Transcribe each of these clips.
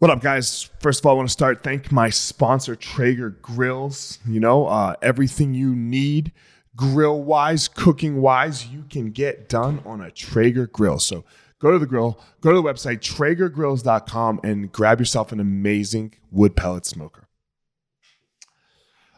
What up, guys? First of all, I want to start thank my sponsor, Traeger Grills. You know, uh, everything you need grill wise, cooking wise, you can get done on a Traeger grill. So go to the grill, go to the website, traegergrills.com, and grab yourself an amazing wood pellet smoker.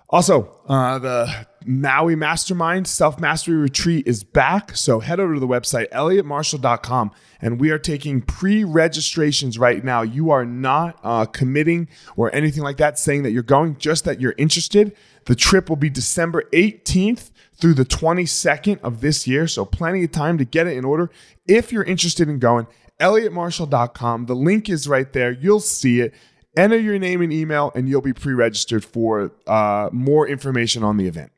Also, uh, the Maui Mastermind Self Mastery Retreat is back. So head over to the website, elliottmarshall.com, and we are taking pre registrations right now. You are not uh, committing or anything like that, saying that you're going, just that you're interested. The trip will be December 18th through the 22nd of this year. So plenty of time to get it in order. If you're interested in going, elliottmarshall.com. The link is right there. You'll see it. Enter your name and email, and you'll be pre registered for uh, more information on the event.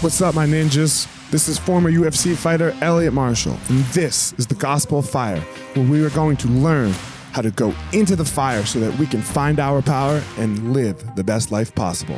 What's up, my ninjas? This is former UFC fighter Elliot Marshall, and this is the Gospel of Fire, where we are going to learn how to go into the fire so that we can find our power and live the best life possible.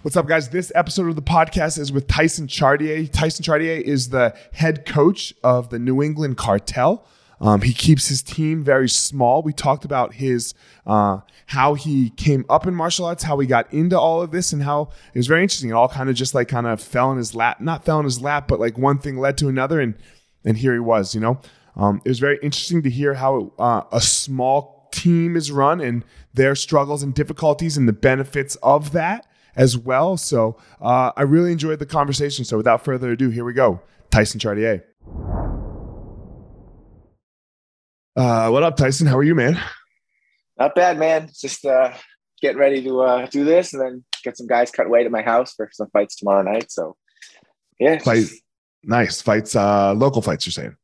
What's up, guys? This episode of the podcast is with Tyson Chartier. Tyson Chartier is the head coach of the New England Cartel. Um, he keeps his team very small. We talked about his uh, how he came up in martial arts, how he got into all of this, and how it was very interesting. It all kind of just like kind of fell in his lap, not fell in his lap, but like one thing led to another, and and here he was. You know, um, it was very interesting to hear how uh, a small team is run and their struggles and difficulties and the benefits of that as well. So uh, I really enjoyed the conversation. So without further ado, here we go, Tyson Chartier. Uh, what up, Tyson? How are you, man? Not bad, man. Just uh, getting ready to uh, do this and then get some guys cut weight at my house for some fights tomorrow night. So, yeah. Fight. Nice. Fights, uh, local fights, you're saying?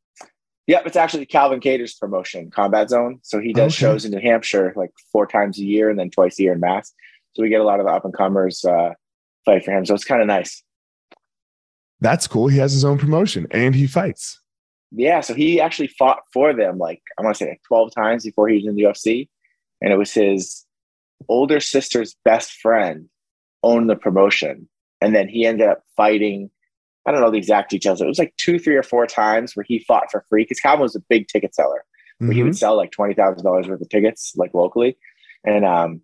Yep. It's actually Calvin Kattar's promotion, Combat Zone. So he does okay. shows in New Hampshire like four times a year and then twice a year in Mass. So we get a lot of the up and comers uh, fight for him. So it's kind of nice. That's cool. He has his own promotion and he fights yeah, so he actually fought for them like I want to say like 12 times before he was in the UFC. And it was his older sister's best friend owned the promotion. And then he ended up fighting. I don't know the exact details. It was like two, three, or four times where he fought for free because Calvin was a big ticket seller. Where mm-hmm. he would mm-hmm. sell like twenty thousand dollars worth of tickets like locally, and um,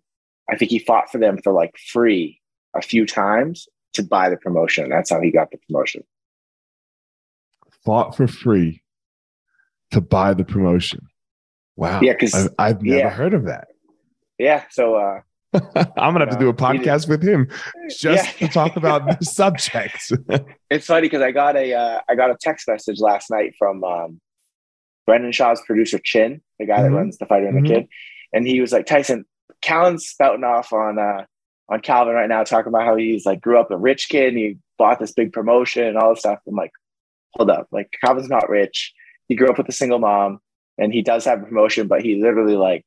I think he fought for them for like free a few times to buy the promotion. That's how he got the promotion fought for free to buy the promotion. Wow. Yeah, because I've, I've, never yeah. heard of that. Yeah. So uh I'm gonna have to do a podcast with him just yeah. to talk about the subjects. it's funny because I got a uh, I got a text message last night from um, Brendan Schaub's producer Chin, the guy mm-hmm. that runs the fighter and the mm-hmm. kid, and he was like, Tyson, Calvin's spouting off on uh on Calvin right now, talking about how he's like grew up a rich kid and he bought this big promotion and all this stuff. I'm like, hold up, like Calvin's not rich. He grew up with a single mom and he does have a promotion, but he literally like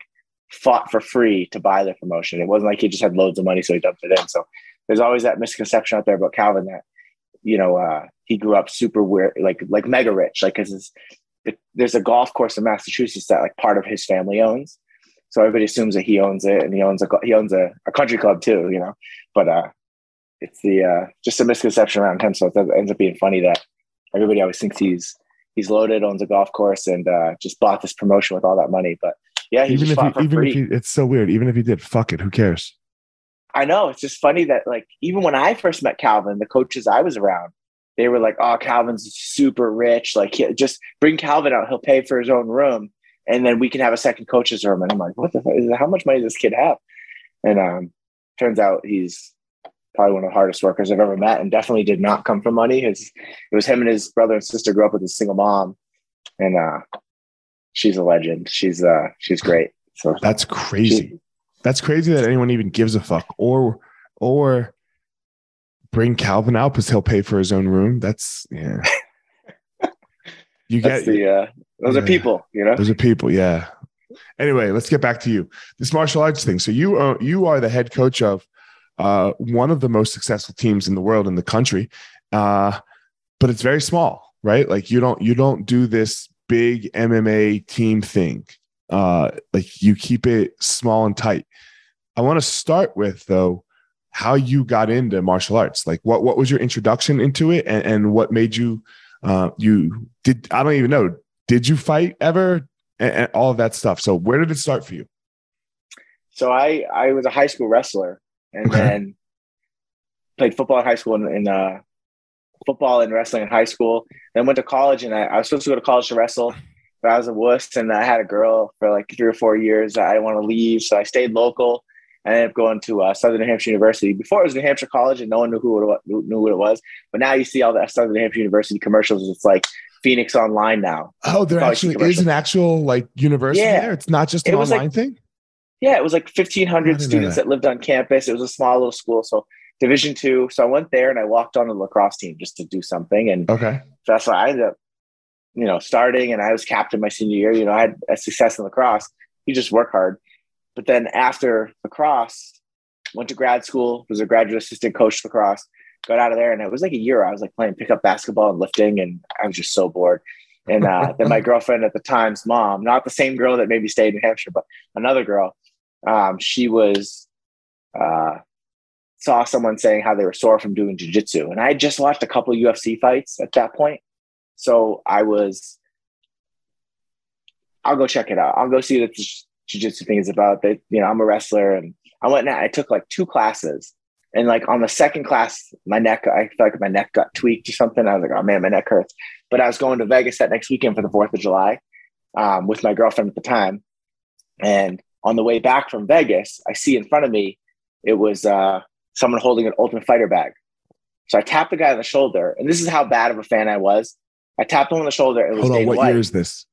fought for free to buy the promotion. It wasn't like he just had loads of money, so he dumped it in. So there's always that misconception out there about Calvin that, you know, uh, he grew up super weird, like, like mega rich, like, cause there's a golf course in Massachusetts that like part of his family owns. So everybody assumes that he owns it and he owns a, he owns a, a country club too, you know, but, uh, it's the, uh, just a misconception around him. So it ends up being funny that everybody always thinks he's he's loaded, owns a golf course, and uh, just bought this promotion with all that money. But yeah, even if he, even free. if it's so weird. Even if he did, fuck it, who cares? I know it's just funny that like even when I first met Calvin, the coaches I was around, they were like, "Oh, Calvin's super rich. Like, he, just bring Calvin out; he'll pay for his own room, and then we can have a second coach's room." And I'm like, "What the? Fuck? How much money does this kid have?" And um, turns out he's probably one of the hardest workers I've ever met, and definitely did not come from money. His it was him and his brother and sister grew up with a single mom, and uh, she's a legend. She's uh, she's great. So that's crazy. She, that's crazy that anyone even gives a fuck or or bring Calvin out because he'll pay for his own room. That's yeah. You get the uh, those yeah, are people, you know. Those are people, yeah. Anyway, let's get back to you. This martial arts thing. So you are you are the head coach of uh, one of the most successful teams in the world in the country. uh, but it's very small, right? Like you don't you don't do this big MMA team thing. Uh, like you keep it small and tight. I want to start with though how you got into martial arts. Like what what was your introduction into it, and, and what made you uh, you did I don't even know. Did you fight ever? And, and all of that stuff. So where did it start for you? So I I was a high school wrestler, and okay. then played football in high school and in uh, football and wrestling in high school. Then went to college, and I, I, was supposed to go to college to wrestle, but I was a wuss, and I had a girl for like three or four years. I didn't want to leave, so I stayed local. I ended up going to uh, Southern New Hampshire University. Before it was New Hampshire College, and no one knew who it, knew what it was. But now you see all the Southern New Hampshire University commercials. It's like Phoenix Online now. Oh, there actually is an actual like university yeah. there. It's not just an online like, thing. Yeah, it was like fifteen hundred students that. that lived on campus. It was a small little school, so Division two. So I went there and I walked on the lacrosse team just to do something. And okay, so that's why I ended up, you know, starting and I was captain my senior year. You know, I had a success in lacrosse. You just work hard. But then after lacrosse, went to grad school, was a graduate assistant coach lacrosse, got out of there, and it was like a year. I was like playing pickup basketball and lifting, and I was just so bored. And uh, then my girlfriend at the time's mom, not the same girl that maybe stayed in New Hampshire, but another girl, um, she was uh, saw someone saying how they were sore from doing jujitsu. And I had just watched a couple UFC fights at that point. So I was, I'll go check it out. I'll go see what the jujitsu thing is about. That, you know, I'm a wrestler and I went and I took like two classes. And like on the second class, my neck, I felt like my neck got tweaked or something. I was like, oh man, my neck hurts. But I was going to Vegas that next weekend for the 4th of July um, with my girlfriend at the time. And on the way back from Vegas, I see in front of me, it was uh, someone holding an Ultimate Fighter bag. So I tapped the guy on the shoulder, and this is how bad of a fan I was. I tapped him on the shoulder. It was Hold on, what White. year is this?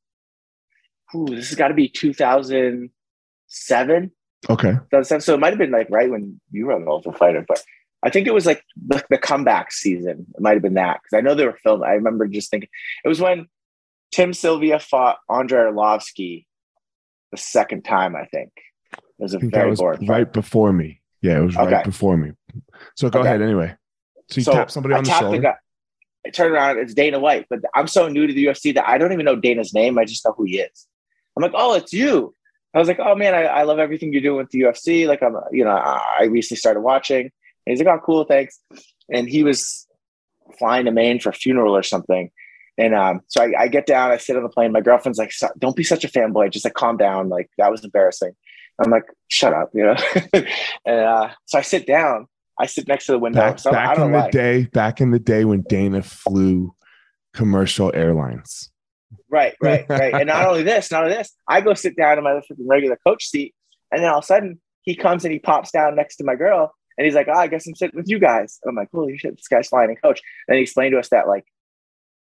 Ooh, this has got to be 2007. Okay. 2007. So it might have been like right when you were on the Ultimate Fighter, but I think it was like the, the comeback season. It might have been that because I know they were filming. I remember just thinking it was when Tim Sylvia fought Andrei Arlovski the second time. I think it was a very was boring. Right fight. before me. Yeah, it was right before me. So go okay. ahead anyway. So you so tap somebody on the shoulder. The guy, I turn around, it's Dana White, but I'm so new to the UFC that I don't even know Dana's name. I just know who he is. I'm like, oh, it's you. I was like, oh man, I, I love everything you're doing with the UFC. Like I'm, you know, I recently started watching. And he's like, oh, cool, thanks. And he was flying to Maine for a funeral or something. And um, so I, I, get down, I sit on the plane. My girlfriend's like, "Don't be such a fanboy. Just like calm down. Like that was embarrassing." I'm like, "Shut up," you know. and uh, so I sit down. I sit next to the window. Back, so back in the lie. day, back in the day when Dana flew commercial airlines. Right, right, right. and not only this, not only this, I go sit down in my regular coach seat, and then all of a sudden he comes and he pops down next to my girl, and he's like, "Oh, I guess I'm sitting with you guys." And I'm like, "Holy shit, this guy's flying a coach." And he explained to us that like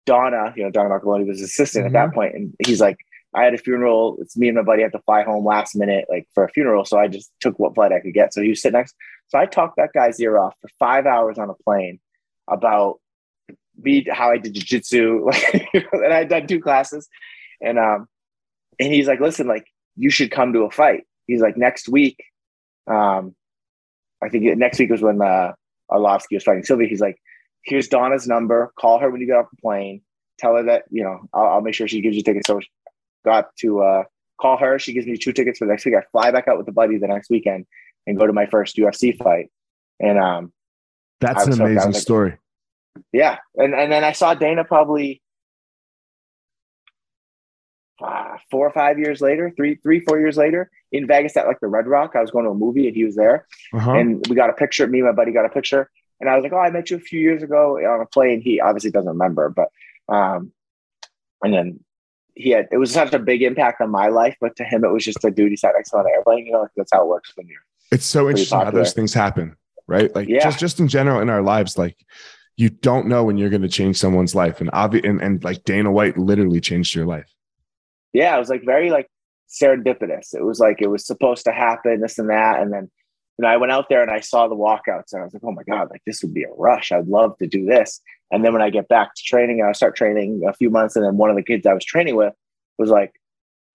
Donna, you know, Donna Marcolini was his assistant mm-hmm. at that mm-hmm. point, and he's like, I had a funeral. It's me and my buddy had to fly home last minute, like for a funeral. So I just took what flight I could get. So he was sitting next. So I talked that guy's ear off for five hours on a plane about me, how I did jujitsu, like, and I had done two classes. And, um, and he's like, listen, like, you should come to a fight. He's like, next week, um, I think next week was when, uh, Arlovski was fighting Sylvia. He's like, here's Donna's number. Call her when you get off the plane. Tell her that you know I'll, I'll make sure she gives you tickets. So got to uh, call her. She gives me two tickets for next week. I fly back out with the buddy the next weekend and go to my first UFC fight. And um, that's an amazing like, story. Yeah, and and then I saw Dana probably uh, four or five years later, three, three, four years later in Vegas at like the Red Rock. I was going to a movie and he was there, uh-huh. and we got a picture. Me and my buddy got a picture, and I was like, "Oh, I met you a few years ago on a plane." He obviously doesn't remember, but um, and then he had it was such a big impact on my life, but to him, it was just a dude he sat next to on an airplane. You know, like that's how it works when you're. It's so interesting popular. how those things happen, right? Like yeah. just just in general in our lives, like you don't know when you're going to change someone's life, and obvi- and and like Dana White literally changed your life. Yeah, it was like very like serendipitous. It was like it was supposed to happen, this and that, and then you know, I went out there and I saw the walkouts and I was like, oh my God, like this would be a rush. I'd love to do this. And then when I get back to training, I start training a few months. And then one of the kids I was training with was like,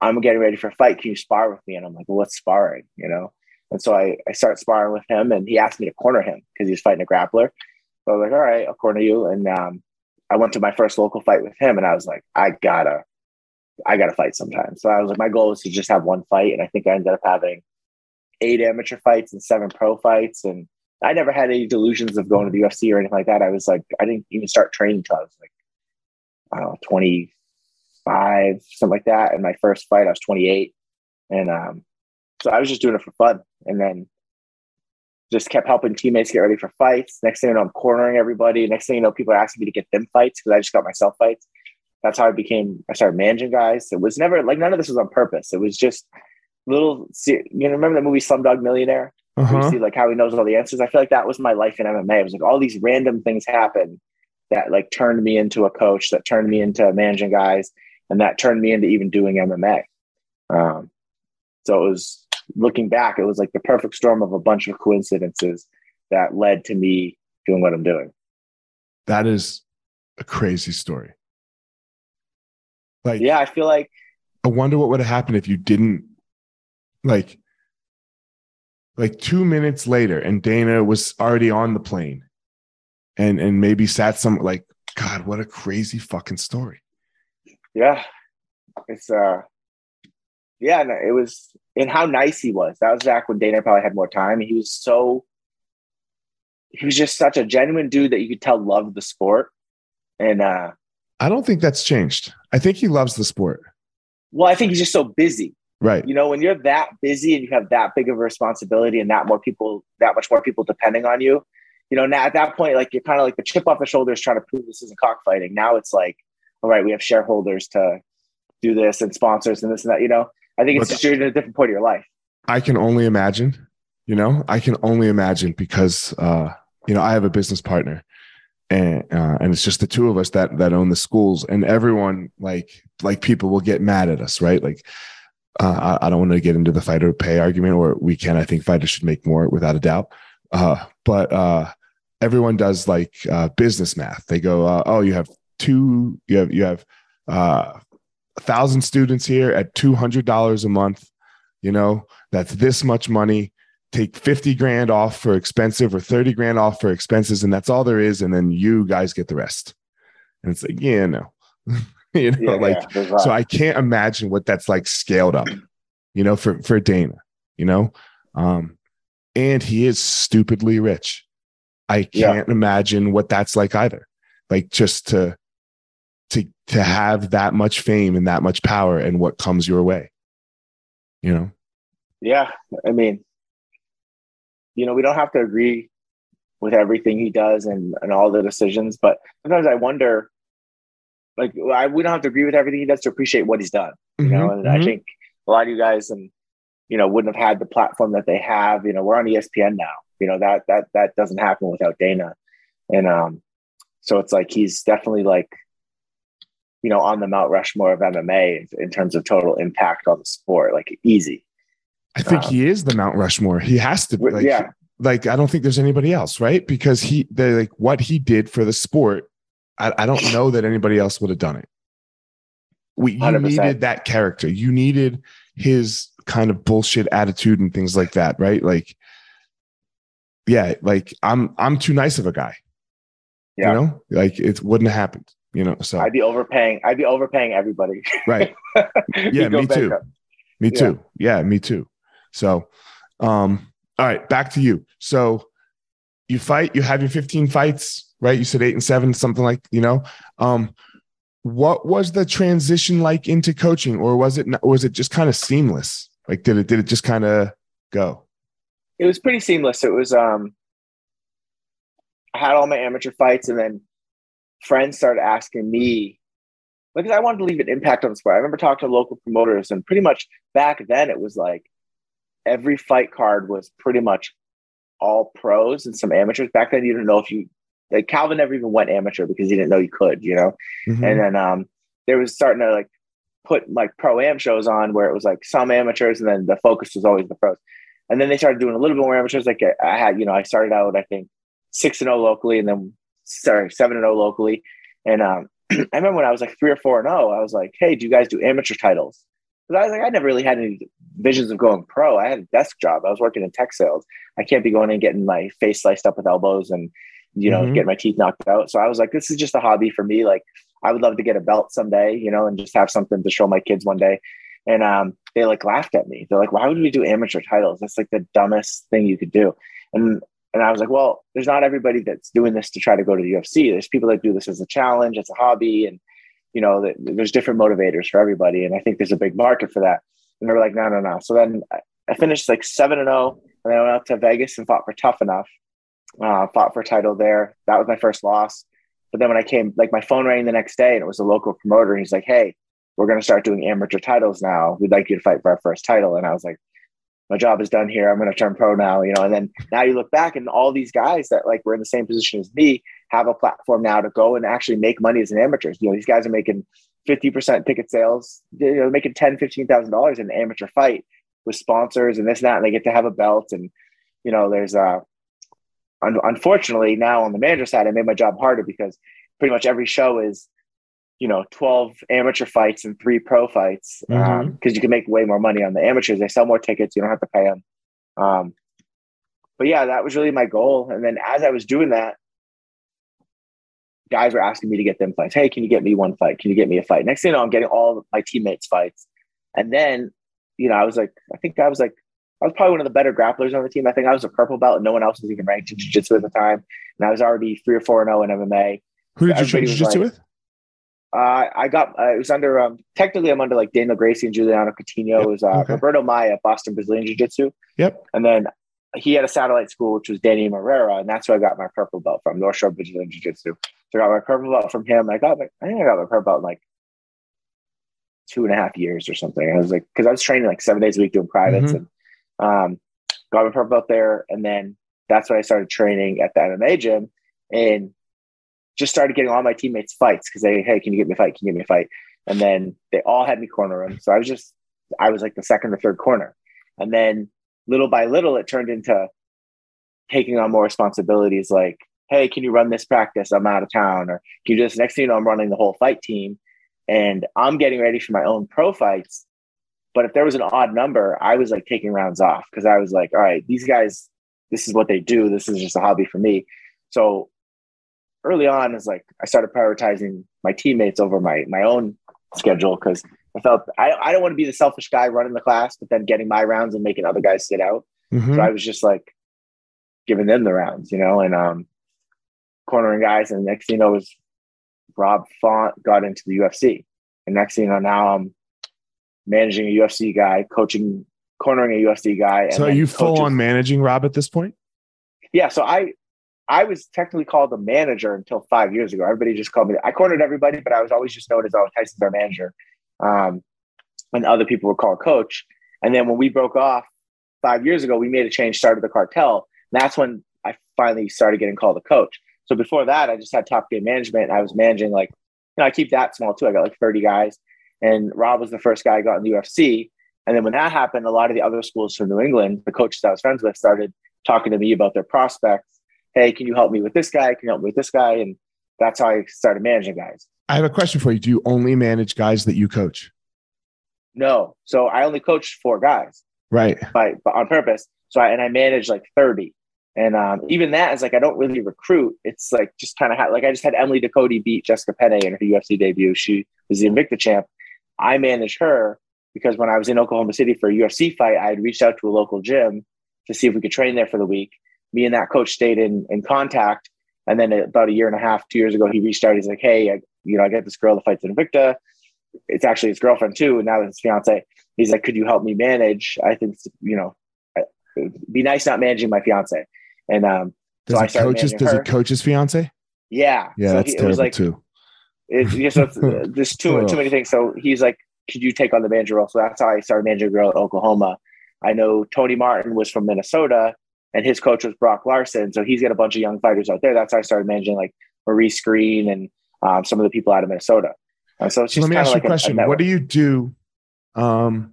I'm getting ready for a fight. Can you spar with me? And I'm like, well, what's sparring? You know? And so I, I start sparring with him and he asked me to corner him because he was fighting a grappler. So I was like, all right, I'll corner you. And um, I went to my first local fight with him, and I was like, I gotta, I gotta fight sometime. So I was like, my goal is to just have one fight, and I think I ended up having eight amateur fights and seven pro fights, and I never had any delusions of going to the UFC or anything like that. I was like, I didn't even start training until I was like, I don't know, 25, something like that. And my first fight, I was 28. And um, so I was just doing it for fun. And then just kept helping teammates get ready for fights. Next thing you know, I'm cornering everybody. Next thing you know, people are asking me to get them fights because I just got myself fights. That's how I became, I started managing guys. It was never like none of this was on purpose. It was just little, you know, remember the movie Slumdog Millionaire? Uh-huh. You see like how he knows all the answers. I feel like that was my life in MMA. It was like all these random things happen that like turned me into a coach, that turned me into managing guys, and that turned me into even doing MMA. Um, so it was looking back, it was like the perfect storm of a bunch of coincidences that led to me doing what I'm doing. That is a crazy story. Like, yeah, I feel like I wonder what would have happened if you didn't like like two minutes later and Dana was already on the plane and and maybe sat some like God, what a crazy fucking story. Yeah. It's uh yeah, no, it was and how nice he was. That was back when Dana probably had more time. He was so he was just such a genuine dude that you could tell loved the sport. And uh I don't think that's changed. I think he loves the sport. Well, I think he's just so busy. Right. You know, when you're that busy and you have that big of a responsibility and that more people, that much more people depending on you, you know, now at that point, like you're kind of like the chip off the shoulders trying to prove this isn't cockfighting. Now it's like, all right, we have shareholders to do this and sponsors and this and that. You know, I think it's just you're in a different point of your life. I can only imagine, you know, I can only imagine because, uh, you know, I have a business partner and uh, and it's just the two of us that that own the schools and everyone like like people will get mad at us right like uh, I, I, don't want to get into the fighter pay argument, or we can. I think fighters should make more without a doubt. Uh, but uh, everyone does like uh, business math. They go, uh, "Oh, you have two, you have you have uh, a thousand students here at two hundred dollars a month. You know, that's this much money. Take fifty grand off for expensive, or thirty grand off for expenses, and that's all there is. And then you guys get the rest." And it's like, yeah, no. you know, yeah, like yeah, so I can't imagine what that's like scaled up, you know, for for Dana, you know. Um, and he is stupidly rich. I can't yeah. imagine what that's like either. Like just to to to have that much fame and that much power and what comes your way. You know? Yeah. I mean, you know, we don't have to agree with everything he does and, and all the decisions, but sometimes I wonder like I, we don't have to agree with everything he does to appreciate what he's done. You mm-hmm, know, and mm-hmm. I think a lot of you guys and you know wouldn't have had the platform that they have. You know, we're on ESPN now. You know that that that doesn't happen without Dana, and um, so it's like he's definitely like you know on the Mount Rushmore of MMA in terms of total impact on the sport. Like easy. I think um, he is the Mount Rushmore. He has to be. Like, yeah. Like I don't think there's anybody else, right? Because he, they like what he did for the sport I, I don't know that anybody else would have done it. We you 100%. needed that character. You needed his kind of bullshit attitude and things like that, right? Like, yeah, like I'm I'm too nice of a guy. Yeah. You know, like it wouldn't have happened. You know, so I'd be overpaying. I'd be overpaying everybody. right. Yeah, me too. Me too. Yeah. yeah, me too. So, um, all right, back to you. So you fight, you have your 15 fights right? You said eight and seven, something like, you know. Um, what was the transition like into coaching, or was it was it just kind of seamless? Like, did it did it just kind of go? It was pretty seamless. It was um, I had all my amateur fights, and then friends started asking me because I wanted to leave an impact on the sport. I remember talking to local promoters, and pretty much back then it was like every fight card was pretty much all pros and some amateurs. Back then, you didn't know if you like Calvin never even went amateur because he didn't know he could, you know. Mm-hmm. And then um, there was starting to like put like pro am shows on where it was like some amateurs, and then the focus was always the pros. And then they started doing a little bit more amateurs. Like I had, you know, I started out I think six and zero oh locally, and then sorry seven and zero oh locally. And um, I remember when I was like three or four and zero, I was like, "Hey, do you guys do amateur titles?" Because I was like, I never really had any visions of going pro. I had a desk job. I was working in tech sales. I can't be going and getting my face sliced up with elbows and you know, mm-hmm. get my teeth knocked out. So I was like, this is just a hobby for me. Like, I would love to get a belt someday, you know, and just have something to show my kids one day. And um, they like laughed at me. They're like, why would we do amateur titles? That's like the dumbest thing you could do. And and I was like, well, there's not everybody that's doing this to try to go to the UFC. There's people that do this as a challenge, as a hobby, and you know, there's different motivators for everybody. And I think there's a big market for that. And they were like, no, no, no. So then I finished like seven and zero, and then I went out to Vegas and fought for Tough Enough. Uh, fought for a title there. That was my first loss. But then when I came, like my phone rang the next day, and it was a local promoter. He's like, "Hey, we're going to start doing amateur titles now. We'd like you to fight for our first title." And I was like, "My job is done here. I'm going to turn pro now." You know. And then now you look back, and all these guys that like were in the same position as me have a platform now to go and actually make money as an amateur. You know, these guys are making 50% ticket sales, you know, making ten, fifteen thousand dollars in an amateur fight with sponsors and this and that, and they get to have a belt. And you know, there's uh un- unfortunately now on the manager side, I made my job harder because pretty much every show is you know 12 amateur fights and three pro fights because mm-hmm. um, you can make way more money on the amateurs. They sell more tickets. You don't have to pay them um, but yeah that was really my goal. And then as i was doing that guys were asking me to get them fights. Hey can you get me one fight? Can you get me a fight? Next thing you know i'm getting all my teammates fights. And then you know i was like i think i was like I was probably one of the better grapplers on the team. I think I was a purple belt and no one else was even ranked in jiu-jitsu at the time. And I was already three or four and zero oh in MMA. Who did you train jiu-jitsu like, with? Uh, I got uh, it was under um, technically I'm under like Daniel Gracie and Juliano Coutinho. Yep. It was uh, okay. Roberto Maia, Boston Brazilian Jiu Jitsu. Yep. And then he had a satellite school which was Danny Moreira, and that's where I got my purple belt from North Shore Brazilian Jiu Jitsu. So I got my purple belt from him. I got my I think I got my purple belt in like two and a half years or something. I was like because I was training like seven days a week doing privates mm-hmm. and um, got my purple belt there, and then that's when I started training at the MMA gym and just started getting all my teammates fights because they, hey, can you get me a fight? Can you get me a fight? And then they all had me corner them. So I was just, I was like the second or third corner. And then little by little, it turned into taking on more responsibilities like, hey, can you run this practice? I'm out of town. Or can you just, next thing you know, I'm running the whole fight team and I'm getting ready for my own pro fights. But if there was an odd number, I was like taking rounds off because I was like, all right, these guys, this is what they do. This is just a hobby for me. So early on, is like I started prioritizing my teammates over my my own schedule because I felt I, I don't want to be the selfish guy running the class, but then getting my rounds and making other guys sit out. Mm-hmm. So I was just like giving them the rounds, you know, and um, cornering guys. And the next thing you know was Rob Font got into the UFC. And next thing you know, now I'm managing a UFC guy, coaching, cornering a UFC guy. so are you full on managing Rob at this point? Yeah. So I, I was technically called a manager until five years ago. Everybody just called me. I cornered everybody, but I was always just known as oh Tyson's our manager, um, and other people were called coach. And then when we broke off five years ago, we made a change, started the cartel. And that's when I finally started getting called a coach. So before that, I just had TopGame Management. I was managing like, you know, I keep that small too. I got like 30 guys. And Rob was the first guy I got in the UFC. And then when that happened, a lot of the other schools from New England, the coaches I was friends with, started talking to me about their prospects. Hey, can you help me with this guy? Can you help me with this guy? And that's how I started managing guys. I have a question for you. Do you only manage guys that you coach? No. So I only coach four guys. Right. By, by on purpose. So I, and I manage like 30. And um, even that is like I don't really recruit. It's like just kind of ha- like I just had Emily Ducote beat Jessica Penne in her UFC debut. She was the Invicta champ. I managed her because when I was in Oklahoma City for a UFC fight, I had reached out to a local gym to see if we could train there for the week. Me and that coach stayed in, in contact. And then about a year and a half, two years ago, he reached out. He's like, Hey, I, you know, I got this girl that fights in Invicta. It's actually his girlfriend too. And now it's his fiance. He's like, could you help me manage? I think, you know, be nice not managing my fiance. And, um, does so I started coaches, does her. it coach his fiance? Yeah. Yeah. So that's he, terrible it was like, too it's just there's too too many things. So he's like, "Could you take on the manager role?" So that's how I started managing a girl at Oklahoma. I know Tony Martin was from Minnesota, and his coach was Brock Larson. So he's got a bunch of young fighters out there. That's how I started managing like Maurice Greene and um, some of the people out of Minnesota. Uh, so it's just let me ask you a question: a What do you do? Um,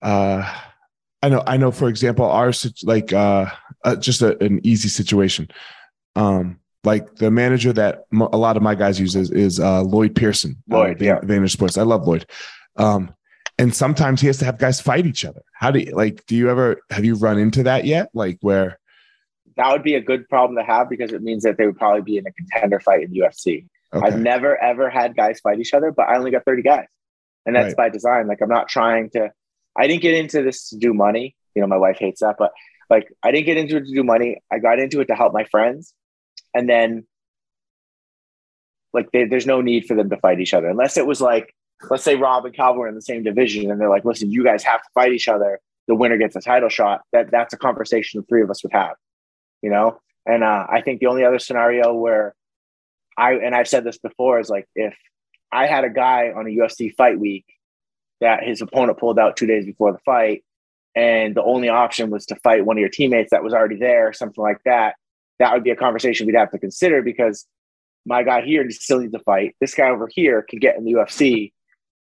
uh, I know, I know. For example, our like uh, uh just a, an easy situation. Um, like the manager that a lot of my guys use is, is uh, Lloyd Pearson. Uh, Lloyd, uh, yeah. Vayner Sports. I love Lloyd. Um, and sometimes he has to have guys fight each other. How do you like? Do you ever have you run into that yet? Like where? that would be a good problem to have because it means that they would probably be in a contender fight in UFC. Okay. I've never ever had guys fight each other, but I only got 30 guys. And that's right. by design. Like I'm not trying to I didn't get into this to do money. You know, my wife hates that, but like I didn't get into it to do money. I got into it to help my friends. And then like they, there's no need for them to fight each other unless it was like let's say Rob and Calvin were in the same division and they're like, listen, you guys have to fight each other. The winner gets a title shot. That that's a conversation the three of us would have, you know. And uh, I think the only other scenario where I and I've said this before is like if I had a guy on a UFC fight week that his opponent pulled out two days before the fight, and the only option was to fight one of your teammates that was already there, something like that. That would be a conversation we'd have to consider because my guy here still needs to fight. This guy over here can get in the UFC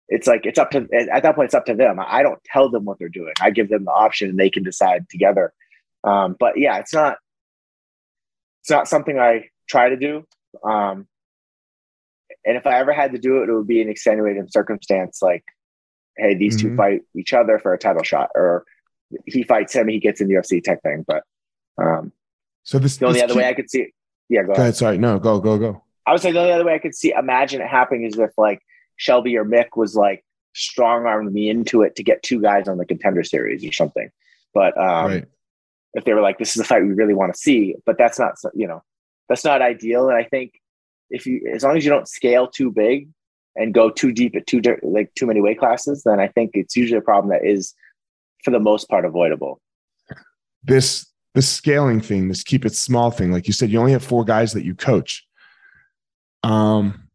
it's like it's up to at that point it's up to them. I don't tell them what they're doing. I give them the option and they can decide together. Um, but yeah it's not it's not something i try to do. Um, and if i ever had to do it it would be an extenuating circumstance like hey these mm-hmm. two fight each other for a title shot or he fights him he gets in the ufc type thing. But um, so this the only this other way i could see it yeah go, go ahead. sorry no go go go i would say the only other way i could see imagine it happening is if like Shelby or Mick was like strong armed me into it to get two guys on the contender series or something. But um, right. if they were like, this is a fight we really want to see, but that's not, you know, that's not ideal. And I think if you, as long as you don't scale too big and go too deep at too, like too many weight classes, then I think it's usually a problem that is for the most part avoidable. This, this scaling thing, this keep it small thing, like you said, you only have four guys that you coach. Um,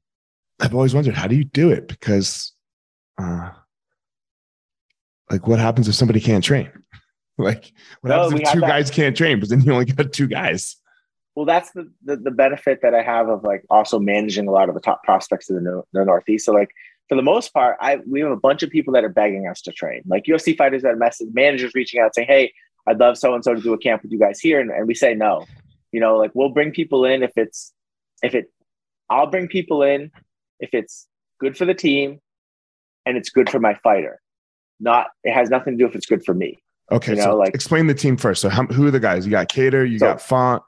I've always wondered how do you do it because, uh, like, what happens if somebody can't train? like, what no, happens if two guys can't train? But then you only got two guys. Well, that's the, the, the benefit that I have of like also managing a lot of the top prospects in the, the Northeast. So like for the most part, I we have a bunch of people that are begging us to train, like UFC fighters that message managers reaching out saying, "Hey, I'd love so and so to do a camp with you guys here," and, and we say no. You know, like we'll bring people in if it's if it. I'll bring people in if it's good for the team and it's good for my fighter. Not it has nothing to do if it's good for me. Okay, you know, so like explain the team first. So how, who are the guys? You got Kattar, you so, got Font.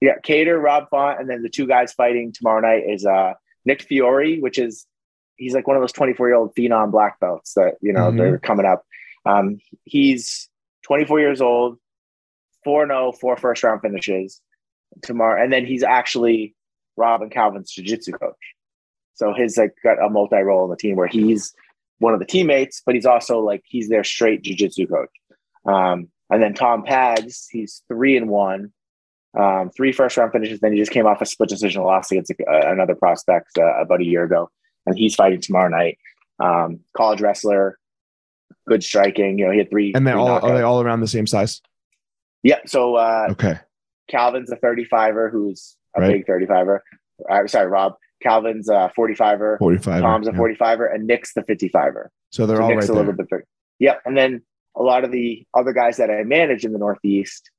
Yeah, Kattar, Rob Font, and then the two guys fighting tomorrow night is uh Nick Fiore, which is he's like one of those 24 year old phenom black belts that you know mm-hmm. they're coming up. Um, he's 24 years old, 4 0, four first round finishes tomorrow. And then he's actually Rob and Calvin's jiu jitsu coach. So his like got a multi role in the team where he's one of the teammates, but he's also like he's their straight jujitsu coach. Um, and then Tom Pags, he's three and one, um, three first round finishes. Then he just came off a split decision loss against uh, another prospect uh, about a year ago, and he's fighting tomorrow night. Um, college wrestler, good striking. You know, he had three. And they all are they all around the same size? Yeah. So uh, okay, Calvin's a 35er who's a right. big 35er. Uh, sorry, Rob. Calvin's a 45er, 45 Tom's a 45er, and Nick's the 55er. So they're so all Nick's right a little bit bigger. Yep. And then a lot of the other guys that I manage in the Northeast,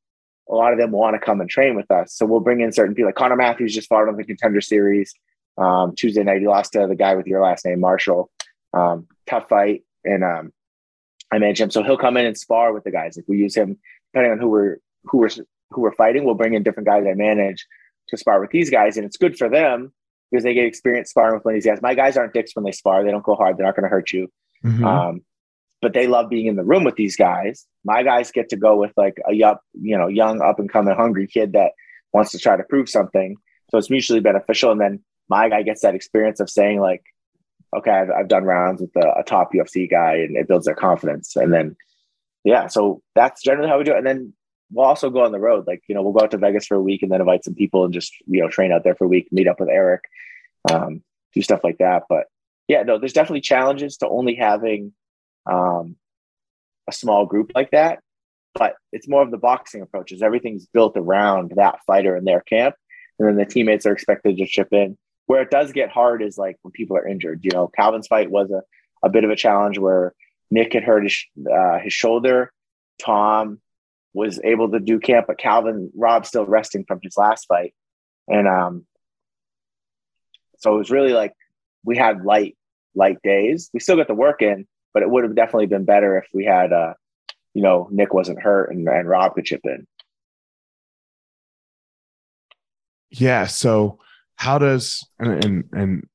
a lot of them want to come and train with us. So we'll bring in certain people. Like Connor Matthews just fought on the contender series um, Tuesday night. He lost to the guy with your last name, Marshall. Um, tough fight. And um, I manage him. So he'll come in and spar with the guys. If we use him, depending on who we're who we're who we're fighting, we'll bring in different guys I manage to spar with these guys. And it's good for them because they get experience sparring with one of these guys. My guys aren't dicks when they spar; they don't go hard. They're not going to hurt you. Mm-hmm. Um, but they love being in the room with these guys. My guys get to go with like a young, you know, young up and coming hungry kid that wants to try to prove something. So it's mutually beneficial. And then my guy gets that experience of saying like, okay, I've, I've done rounds with a, a, top UFC guy and it builds their confidence. And then, yeah, so that's generally how we do it. And then we'll also go on the road. Like, you know, we'll go out to Vegas for a week and then invite some people and just, you know, train out there for a week, meet up with Eric um, do stuff like that. But yeah, no, there's definitely challenges to only having um, a small group like that. But it's more of the boxing approaches. Everything's built around that fighter in their camp, and then the teammates are expected to chip in. Where it does get hard is like when people are injured. You know, Calvin's fight was a, a bit of a challenge where Nick had hurt his uh, his shoulder. Tom was able to do camp, but Calvin Rob's still resting from his last fight, and um, so it was really like we had light, light days. We still got the work in, but it would have definitely been better if we had, uh, you know, Nick wasn't hurt and, and Rob could chip in. yeah. So how does and and, and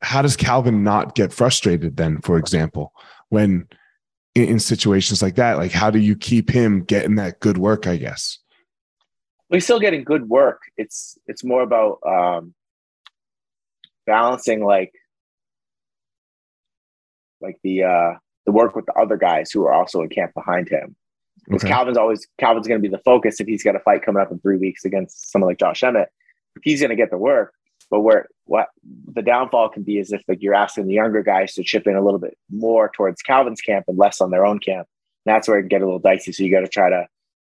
how, does Calvin not get frustrated then? For example, when in, in situations like that, like how do you keep him getting that good work? I guess. Well, he's still getting good work. It's it's more about um, balancing like like the uh the work with the other guys who are also in camp behind him. Because okay. Calvin's always Calvin's going to be the focus if he's got a fight coming up in three weeks against someone like Josh Emmett. He's going to get the work, but where what the downfall can be is if like you're asking the younger guys to chip in a little bit more towards Calvin's camp and less on their own camp. And that's where it can get a little dicey. So you got to try to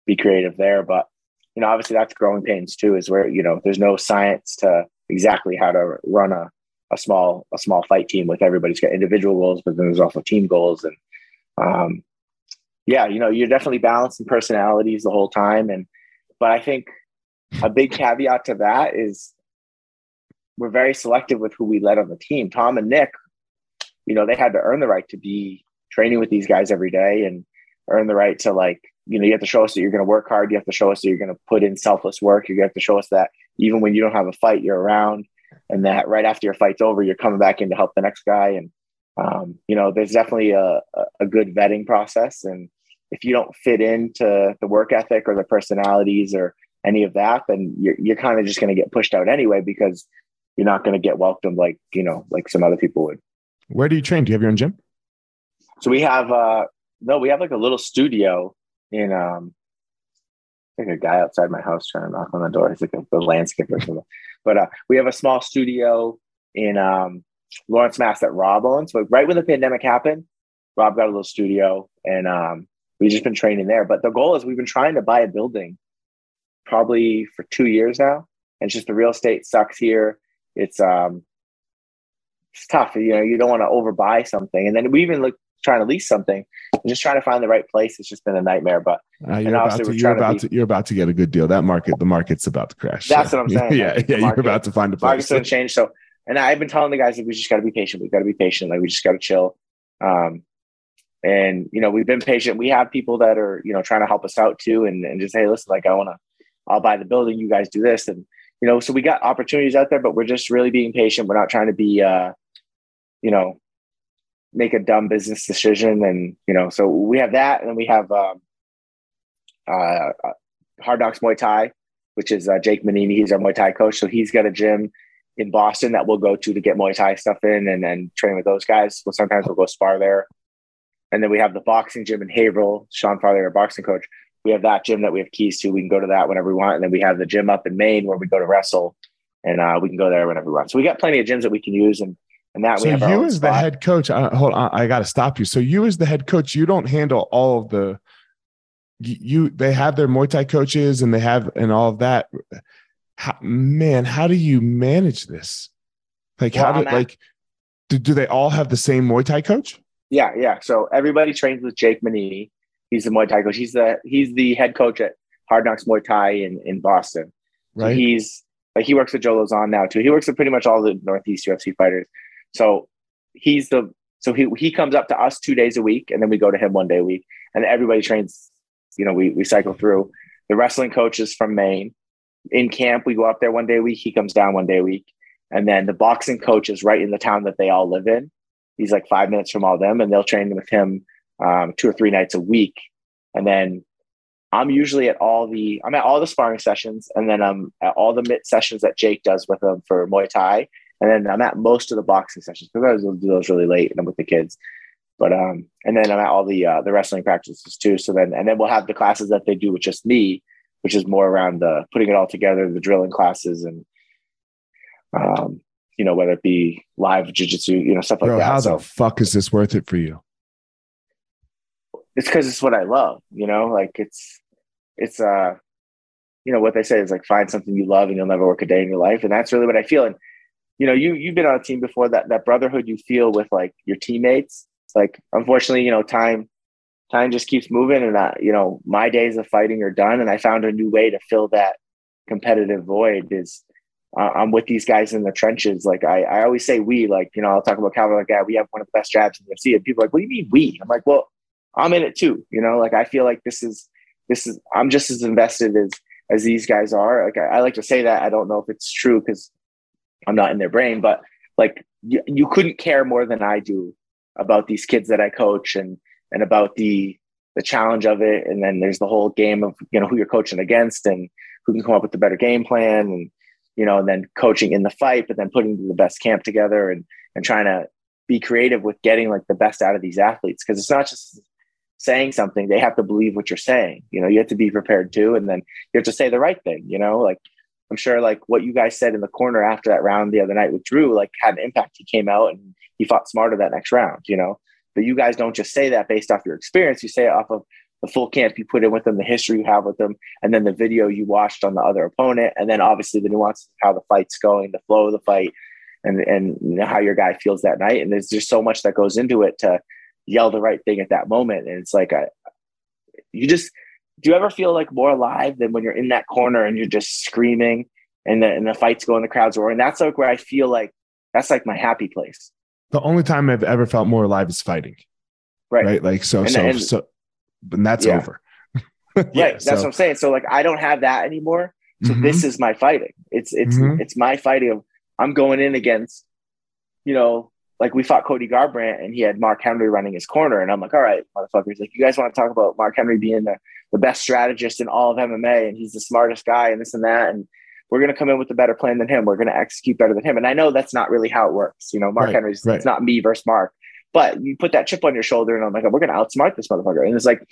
be creative there. But you know, obviously that's growing pains too, is where you know there's no science to exactly how to run a a small a small fight team with everybody's got individual goals, but then there's also team goals and um, yeah, you know, you're definitely balancing personalities the whole time. And but I think a big caveat to that is we're very selective with who we let on the team. Tom and Nick, you know, they had to earn the right to be training with these guys every day and earn the right to like, you know, you have to show us that you're going to work hard. You have to show us that you're going to put in selfless work. You have to show us that even when you don't have a fight, you're around and that right after your fight's over, you're coming back in to help the next guy. And, um, you know, there's definitely a, a good vetting process. And if you don't fit into the work ethic or the personalities or any of that, then you're, you're kind of just going to get pushed out anyway, because you're not going to get welcomed like, you know, like some other people would. Where do you train? Do you have your own gym? So we have, uh, no, we have like a little studio in, um, like a guy outside my house trying to knock on the door. He's like a, the landscaper. Or something. But uh, we have a small studio in um, Lawrence, Mass that Rob owns. But right when the pandemic happened, Rob got a little studio and um, we've just been training there. But the goal is we've been trying to buy a building probably for two years now. And it's just the real estate sucks here. It's um it's tough. You know, you don't want to overbuy something. And then we even look trying to lease something and just trying to find the right place. It's just been a nightmare. But uh, you're, about to, you're about to, you're about to get a good deal. That market, the market's about to crash. That's what I'm saying. yeah, yeah, you're about to find a place. Market's to change. So, and I've been telling the guys that we just got to be patient. We've got to be patient. Like we just got to chill. Um, and you know, we've been patient. We have people that are you know trying to help us out too, and and just hey, listen, like I want to, I'll buy the building. You guys do this, and you know, so we got opportunities out there, but we're just really being patient. We're not trying to be, uh, you know, make a dumb business decision. And, you know, so we have that. And we have um, uh, Hard Knocks Muay Thai, which is uh, Jake Manini. He's our Muay Thai coach. So he's got a gym in Boston that we'll go to to get Muay Thai stuff in and then train with those guys. Well, sometimes we'll go spar there. And then we have the boxing gym in Haverhill, Sean Farley, our boxing coach. We have that gym that we have keys to. We can go to that whenever we want. And then we have the gym up in Maine where we go to wrestle and uh, we can go there whenever we want. So we got plenty of gyms that we can use. And and that so you as spot. the head coach, uh, hold on, I got to stop you. So you as the head coach, you don't handle all of the you they have their Muay Thai coaches and they have and all of that. How, man, how do you manage this? Like well, how do like do, do they all have the same Muay Thai coach? Yeah, yeah. So everybody trains with Jake Manini. He's the Muay Thai coach. He's the he's the head coach at Hard Knocks Muay Thai in in Boston. Right. So he's like he works with Joe Lauzon now too. He works with pretty much all the Northeast UFC fighters. So he's the so he he comes up to us two days a week, and then we go to him one day a week, and everybody trains. You know, we we cycle through. The wrestling coach is from Maine. In camp, we go up there one day a week. He comes down one day a week, and then the boxing coach is right in the town that they all live in. He's like five minutes from all them, and they'll train with him um, two or three nights a week. And then I'm usually at all the I'm at all the sparring sessions, and then I'm at all the mitt sessions that Jake does with them for Muay Thai, and then I'm at most of the boxing sessions because I do those really late and I'm with the kids. But um, and then I'm at all the uh, the wrestling practices too. So then and then we'll have the classes that they do with just me, which is more around the putting it all together, the drilling classes, and um, you know whether it be live jujitsu, you know stuff like Bro, that. How so, the fuck is this worth it for you? It's because it's what I love. You know, like it's it's uh, you know what they say is like find something you love and you'll never work a day in your life, and that's really what I feel. And you know, you you've been on a team before that that brotherhood you feel with like your teammates. It's like unfortunately, you know, time time just keeps moving, and uh, you know, my days of fighting are done, and I found a new way to fill that competitive void. Is uh, I'm with these guys in the trenches. Like I, I always say, we like you know, I'll talk about Calvin like that. We have one of the best jabs in the UFC, and people are like, what do you mean we? I'm like, well, I'm in it too. You know, like I feel like this is this is I'm just as invested as as these guys are. Like I, I like to say that I don't know if it's true because I'm not in their brain, but like you, you couldn't care more than I do about these kids that I coach and and about the the challenge of it. And then there's the whole game of you know who you're coaching against and who can come up with the better game plan and you know and then coaching in the fight, but then putting the best camp together and and trying to be creative with getting like the best out of these athletes because it's not just saying something they have to believe what you're saying you know you have to be prepared too and then you have to say the right thing you know like i'm sure like what you guys said in the corner after that round the other night with drew like had an impact he came out and he fought smarter that next round you know but you guys don't just say that based off your experience you say it off of the full camp you put in with them the history you have with them and then the video you watched on the other opponent and then obviously the nuances of how the fight's going the flow of the fight and and you know, how your guy feels that night. And there's just so much that goes into it to yell the right thing at that moment. And it's like a, you just do you ever feel like more alive than when you're in that corner and you're just screaming and the and the fight's going, the crowd's roaring. And that's like where I feel like that's like my happy place. The only time I've ever felt more alive is fighting. Right. Right. Like so And- so and- so and that's Yeah. over. right. That's what I'm saying. So like I don't have that anymore. So Mhm. this is my fighting. It's it's Mhm. it's my fighting of I'm going in against, you know, like we fought Cody Garbrandt and he had Mark Henry running his corner. And I'm like, all right, motherfuckers, like you guys want to talk about Mark Henry being the, the best strategist in all of MMA and he's the smartest guy and this and that. And we're gonna come in with a better plan than him. We're gonna execute better than him. And I know that's not really how it works. You know, Mark Right, Henry's right. it's not me versus Mark. But you put that chip on your shoulder and I'm like, we're gonna outsmart this motherfucker. And it's like,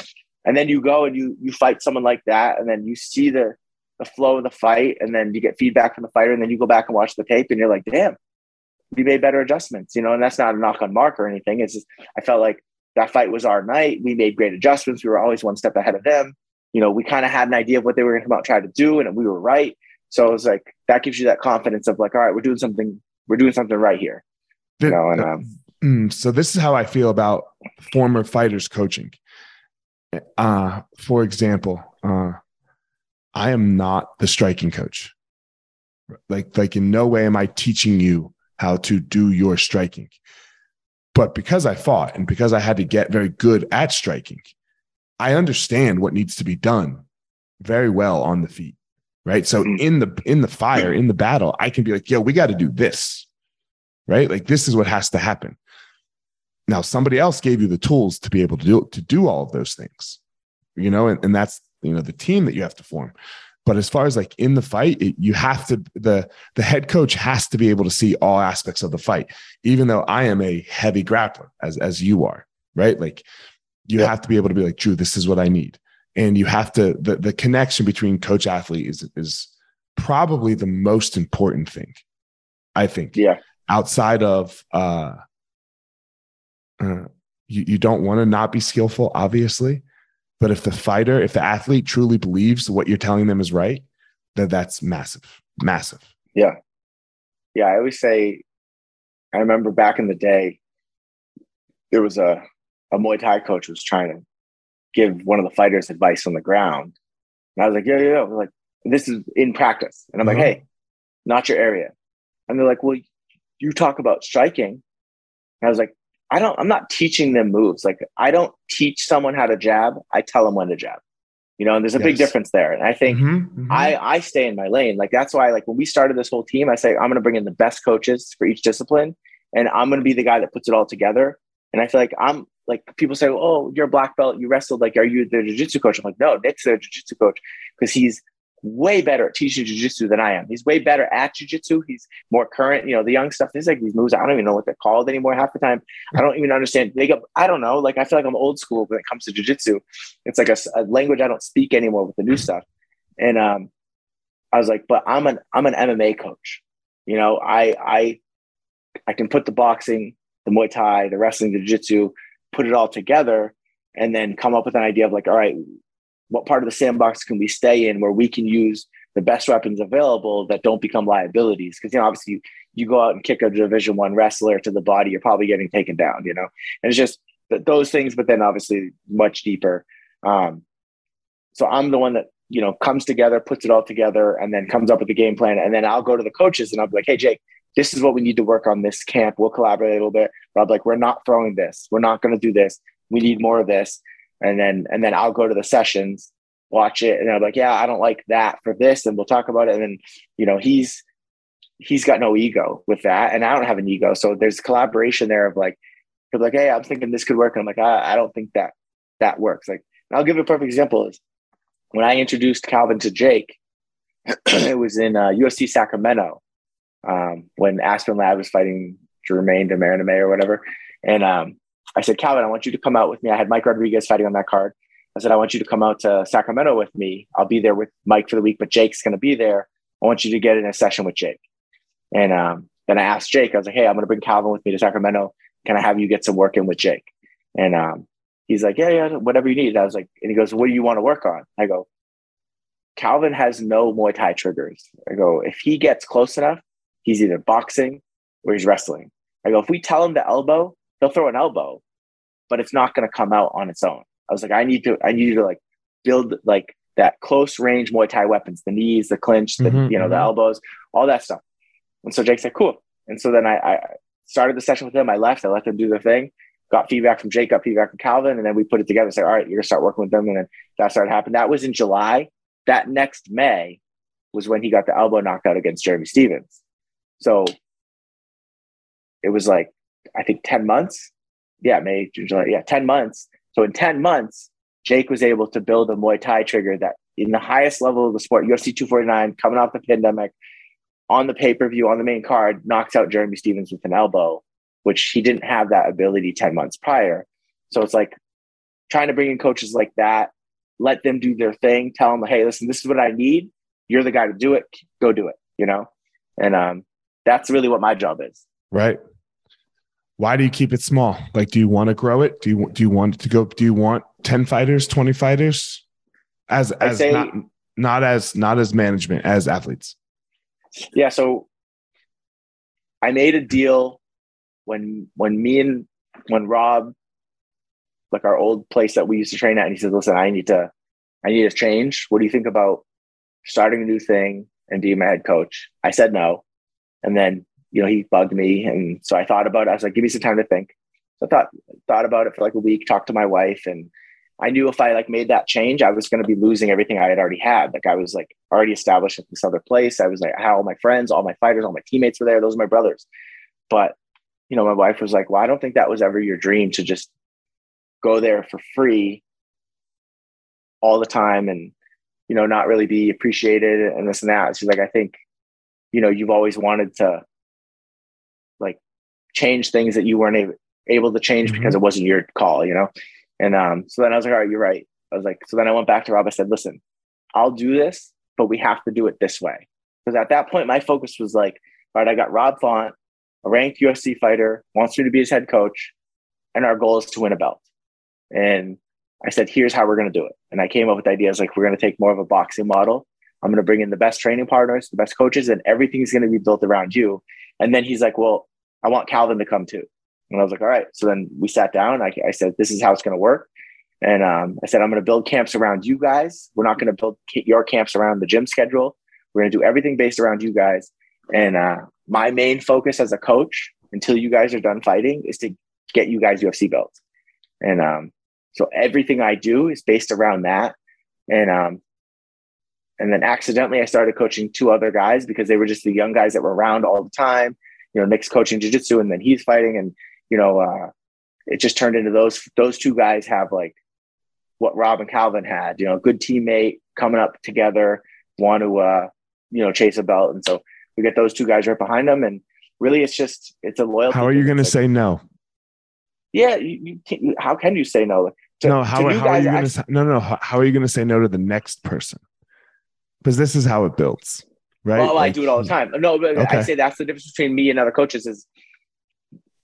and then you go and you you fight someone like that, and then you see the the flow of the fight, and then you get feedback from the fighter, and then you go back and watch the tape, and you're like, damn, we made better adjustments, you know. And that's not a knock on Mark or anything. It's just I felt like that fight was our night. We made great adjustments. We were always one step ahead of them. You know, we kind of had an idea of what they were going to come out and try to do, and we were right. So it was like that gives you that confidence of like, all right, we're doing something, we're doing something right here. You know, and um, Mm, so this is how I feel about former fighters coaching. Uh, for example, uh, I am not the striking coach. Like, like in no way am I teaching you how to do your striking. But because I fought and because I had to get very good at striking, I understand what needs to be done very well on the feet. Right. So Mhm. in the in the fire, in the battle, I can be like, yo, we got to do this. Right. Like this is what has to happen. Now, somebody else gave you the tools to be able to do to do all of those things, you know, and, and that's you know the team that you have to form. But as far as like in the fight, it, you have to the the head coach has to be able to see all aspects of the fight, even though I am a heavy grappler as as you are, right? Like you Yeah. have to be able to be like, Drew, this is what I need, and you have to the the connection between coach athlete is is probably the most important thing, I think yeah, outside of uh, uh you, you don't want to not be skillful obviously but if the fighter if the athlete truly believes what you're telling them is right then that's massive massive yeah, yeah. I always say, I remember back in the day, there was a a Muay Thai coach who was trying to give one of the fighters advice on the ground, and I was like, yeah, yeah, yeah. Like, this is in practice, and I'm like, Uh-huh. hey, not your area, and they're like, well, you talk about striking, and I was like, I don't, I'm not teaching them moves. Like, I don't teach someone how to jab. I tell them when to jab. You know, and there's a big difference there. And I think Mhm, mhm. I I stay in my lane. Like that's why like when we started this whole team, I say I'm going to bring in the best coaches for each discipline, and I'm going to be the guy that puts it all together. And I feel like I'm like people say, "Oh, you're a black belt. You wrestled. Like, are you the jiu-jitsu coach?" I'm like, "No, Nick's the jiu-jitsu coach because he's way better at teaching jiu-jitsu than I am. He's way better at jiu-jitsu. He's more current. You know, the young stuff. There's like these moves. I don't even know what they're called anymore. Half the time, I don't even understand. They go, I don't know. Like I feel like I'm old school when it comes to jiu-jitsu. It's like a language I don't speak anymore with the new stuff. And um, I was like, but I'm an I'm an MMA coach. You know, I I I can put the boxing, the Muay Thai, the wrestling, the jiu-jitsu, put it all together, and then come up with an idea of like, all right, what part of the sandbox can we stay in where we can use the best weapons available that don't become liabilities? Because you know, obviously, you, you go out and kick a Division One wrestler to the body, you're probably getting taken down. You know, and it's just th- those things, but then obviously much deeper. Um, so I'm the one that you know comes together, puts it all together, and then comes up with the game plan. And then I'll go to the coaches and I'll be like, "Hey, Jake, this is what we need to work on this camp. We'll collaborate a little bit." But I'm like, "We're not throwing this. We're not going to do this. We need more of this." And then and then I'll go to the sessions watch it, and I'm like, yeah, I don't like that for this, and we'll talk about it. And then, you know, he's he's got no ego with that, and I don't have an ego, so there's collaboration there of like, like, hey, I'm thinking this could work, and I'm like, I, I don't think that that works. Like, I'll give a perfect example is when I introduced Calvin to Jake, it was in uh, Sacramento um, when Aspen Ladd was fighting Germaine de Randamie or whatever. And um, I said, Calvin, I want you to come out with me. I had Mike Rodriguez fighting on that card. I said, I want you to come out to Sacramento with me. I'll be there with Mike for the week, but Jake's going to be there. I want you to get in a session with Jake. And um, then I asked Jake, I was like, hey, I'm going to bring Calvin with me to Sacramento. Can I have you get some work in with Jake? And um, he's like, yeah, yeah, whatever you need. I was like, and he goes, what do you want to work on? I go, Calvin has no Muay Thai triggers. I go, if he gets close enough, he's either boxing or he's wrestling. I go, if we tell him to elbow, he'll throw an elbow, but it's not going to come out on its own. I was like, I need to, I need you to like build like that close range Muay Thai weapons, the knees, the clinch, the, mm-hmm, you know, mm-hmm. the elbows, all that stuff. And so Jake said, cool. And so then I, I started the session with him. I left, I let them do their thing, got feedback from Jake, got feedback from Calvin. And then we put it together and said, all right, you're gonna start working with them. And then that started happening. That was in July. That next May was when he got the elbow knockout against Jeremy Stephens. So it was like, I think 10 months. Yeah, May, June, July. Yeah, 10 months. So in 10 months, Jake was able to build a Muay Thai trigger that in the highest level of the sport, UFC 249, coming off the pandemic, on the pay per view, on the main card, knocks out Jeremy Stephens with an elbow, which he didn't have that ability 10 months prior. So it's like trying to bring in coaches like that, let them do their thing, tell them, hey, listen, this is what I need. You're the guy to do it. Go do it, you know? And um, that's really what my job is. Right why do you keep it small? Like, do you want to grow it? Do you do you want to go? Do you want ten fighters, twenty fighters, as as say, not not as not as management as athletes? Yeah. So I made a deal when when me and when Rob, like our old place that we used to train at, and he said, "Listen, I need to, I need to change. What do you think about starting a new thing and being my head coach?" I said no, and then you know, he bugged me. And so I thought about it. I was like, give me some time to think. So I thought, thought about it for like a week, talked to my wife and I knew if I like made that change, I was going to be losing everything I had already had. Like I was like already established at this other place. I was like, how all my friends, all my fighters, all my teammates were there. Those are my brothers. But, you know, my wife was like, well, I don't think that was ever your dream to just go there for free all the time and, you know, not really be appreciated and this and that. She's like, I think, you know, you've always wanted to change things that you weren't able, to change mm-hmm. because it wasn't your call, you know? And um, so then I was like, all right, you're right. I was like, so then I went back to Rob. I said, listen, I'll do this, but we have to do it this way. Because at that point, my focus was like, all right, I got Rob Font, a ranked UFC fighter, wants me to be his head coach, and our goal is to win a belt. And I said, here's how we're going to do it. And I came up with ideas like we're going to take more of a boxing model. I'm going to bring in the best training partners, the best coaches, and everything's going to be built around you. And then he's like, well, I want Calvin to come too. And I was like, all right. So then we sat down. I, I said, this is how it's going to work. And um, I said, I'm going to build camps around you guys. We're not going to build your camps around the gym schedule. We're going to do everything based around you guys. And uh, my main focus as a coach, until you guys are done fighting, is to get you guys UFC belts. And um, so everything I do is based around that. And um, and then accidentally, I started coaching two other guys because they were just the young guys that were around all the time you know Nick's coaching jiu-jitsu and then he's fighting and you know uh, it just turned into those those two guys have like what Rob and Calvin had you know good teammate coming up together want to uh, you know chase a belt. And so we get those two guys right behind them and really it's just it's a loyalty how are you going to say no? Yeah you, you how can you say no? To, no how, how are you going to no no how are you going to say no to the next person? Because this is how it builds right? Oh, like, I do it all the time. No, but okay. I say that's the difference between me and other coaches is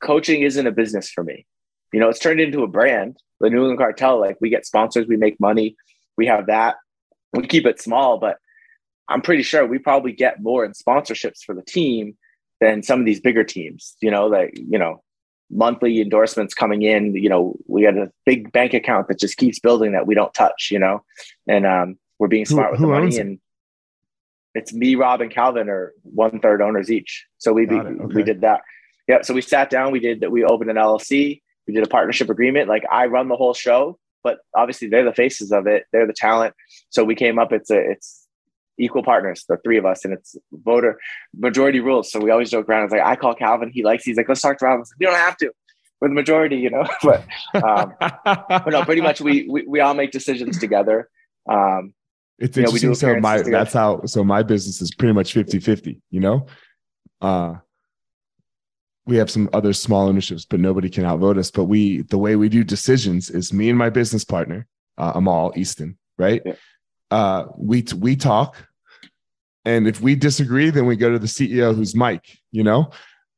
coaching isn't a business for me. You know, it's turned into a brand. The New England Cartel, like we get sponsors, we make money, we have that. We keep it small, but I'm pretty sure we probably get more in sponsorships for the team than some of these bigger teams. You know, like you know, monthly endorsements coming in. You know, we got a big bank account that just keeps building that we don't touch. You know, and um, we're being smart who, with who the money and it's me, Rob, and Calvin are one third owners each. So we be, okay. we did that. Yeah. So we sat down. We did that. We opened an LLC. We did a partnership agreement. Like I run the whole show, but obviously they're the faces of it. They're the talent. So we came up. It's a it's equal partners, the three of us, and it's voter majority rules. So we always joke around. It's like I call Calvin. He likes. He's like, let's talk to Robin. You don't have to. We're the majority, you know. but um, but no, pretty much we, we we all make decisions together. Um, it's interesting. So my together. that's how. So my business is pretty much 50-50, You know. Uh, we have some other small initiatives, but nobody can outvote us. But we, the way we do decisions is me and my business partner, uh, Amal Easton, right? Yeah. Uh, we we talk, and if we disagree, then we go to the CEO, who's Mike, you know,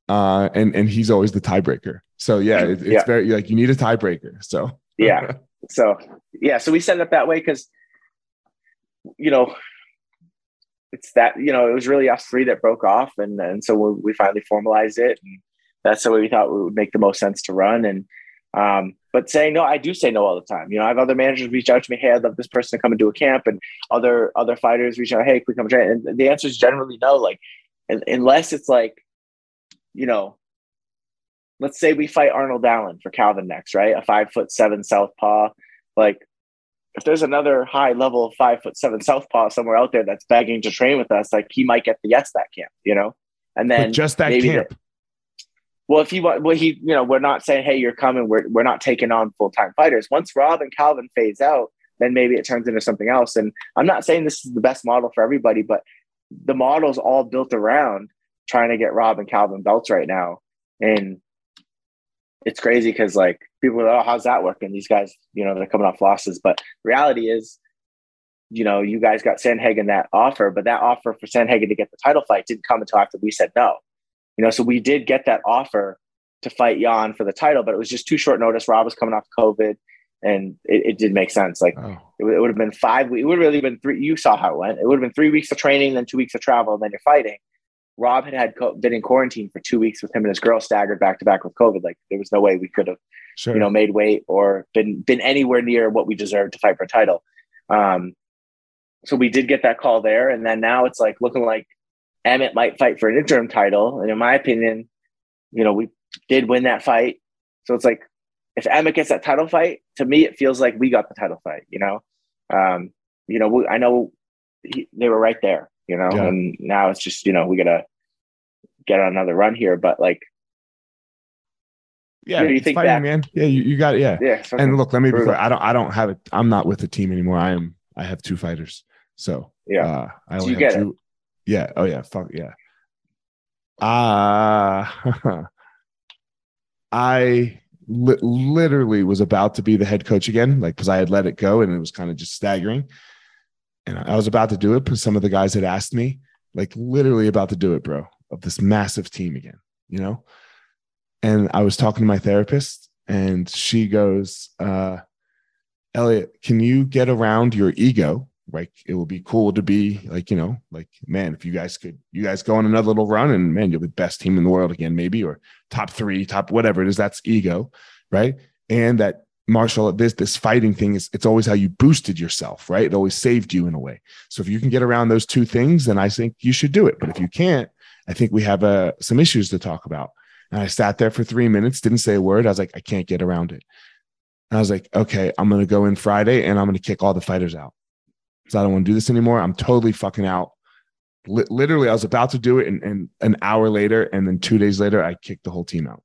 uh, and and he's always the tiebreaker. So yeah, it, it's yeah. very like you need a tiebreaker. So yeah, so yeah, so we set it up that way because you know it's that you know it was really us three that broke off and and so we, finally formalized it and that's the way we thought it would make the most sense to run. And um, but saying no, I do say no all the time. You know, I have other managers reach out to me, hey, I'd love this person to come and do a camp, and other other fighters reach out, hey, can we come train? And the answer is generally no. Like, unless it's like, you know, let's say we fight Arnold Allen for Calvin next, right? A five foot seven southpaw. Like, if there's another high level five foot seven southpaw somewhere out there that's begging to train with us, like he might get the yes that camp, you know. And then but just that camp. The, well, if he want, well he you know we're not saying hey you're coming we're we're not taking on full time fighters. Once Rob and Calvin phase out, then maybe it turns into something else. And I'm not saying this is the best model for everybody, but the model's all built around trying to get Rob and Calvin belts right now, and it's crazy because like people are like, oh how's that working? These guys you know they're coming off losses, but reality is. You know, you guys got Sandhagen that offer, but that offer for Sandhagen to get the title fight didn't come until after we said no. You know, so we did get that offer to fight Yan for the title, but it was just too short notice. Rob was coming off COVID, and it, it did make sense. Like oh. it, it would have been five. weeks, It would have really been three. You saw how it went. It would have been three weeks of training, then two weeks of travel, and then you're fighting. Rob had had co- been in quarantine for two weeks with him and his girl staggered back to back with COVID. Like there was no way we could have, sure. you know, made weight or been been anywhere near what we deserved to fight for a title. Um, so we did get that call there, and then now it's like looking like Emmett might fight for an interim title. And in my opinion, you know, we did win that fight. So it's like if Emmett gets that title fight, to me, it feels like we got the title fight, you know? Um, you know, we, I know he, they were right there, you know, yeah. and now it's just, you know, we got to get on another run here. But like, yeah, you, know, you think fighting, man. Yeah, you, you got it. Yeah. Yeah. And look, let me be clear. I don't, I don't have it. I'm not with the team anymore. I am, I have two fighters. So yeah, uh, I only so have two. It. Yeah. Oh yeah. Fuck yeah. Ah, uh, I li- literally was about to be the head coach again, like because I had let it go and it was kind of just staggering. And I was about to do it because some of the guys had asked me, like literally about to do it, bro, of this massive team again, you know? And I was talking to my therapist and she goes, uh, Elliot, can you get around your ego? Like it will be cool to be like you know like man if you guys could you guys go on another little run and man you're the best team in the world again maybe or top three top whatever it is that's ego right? And that martial this this fighting thing is it's always how you boosted yourself right? It always saved you in a way. So if you can get around those two things then i think you should do it. But if you can't i think we have uh, some issues to talk about and i sat there for three minutes didn't say a word i was like i can't get around it and i was like okay i'm going to go in friday and i'm going to kick all the fighters out because I don't want to do this anymore. I'm totally fucking out. L- literally, I was about to do it, and, and an hour later, and then two days later, I kicked the whole team out.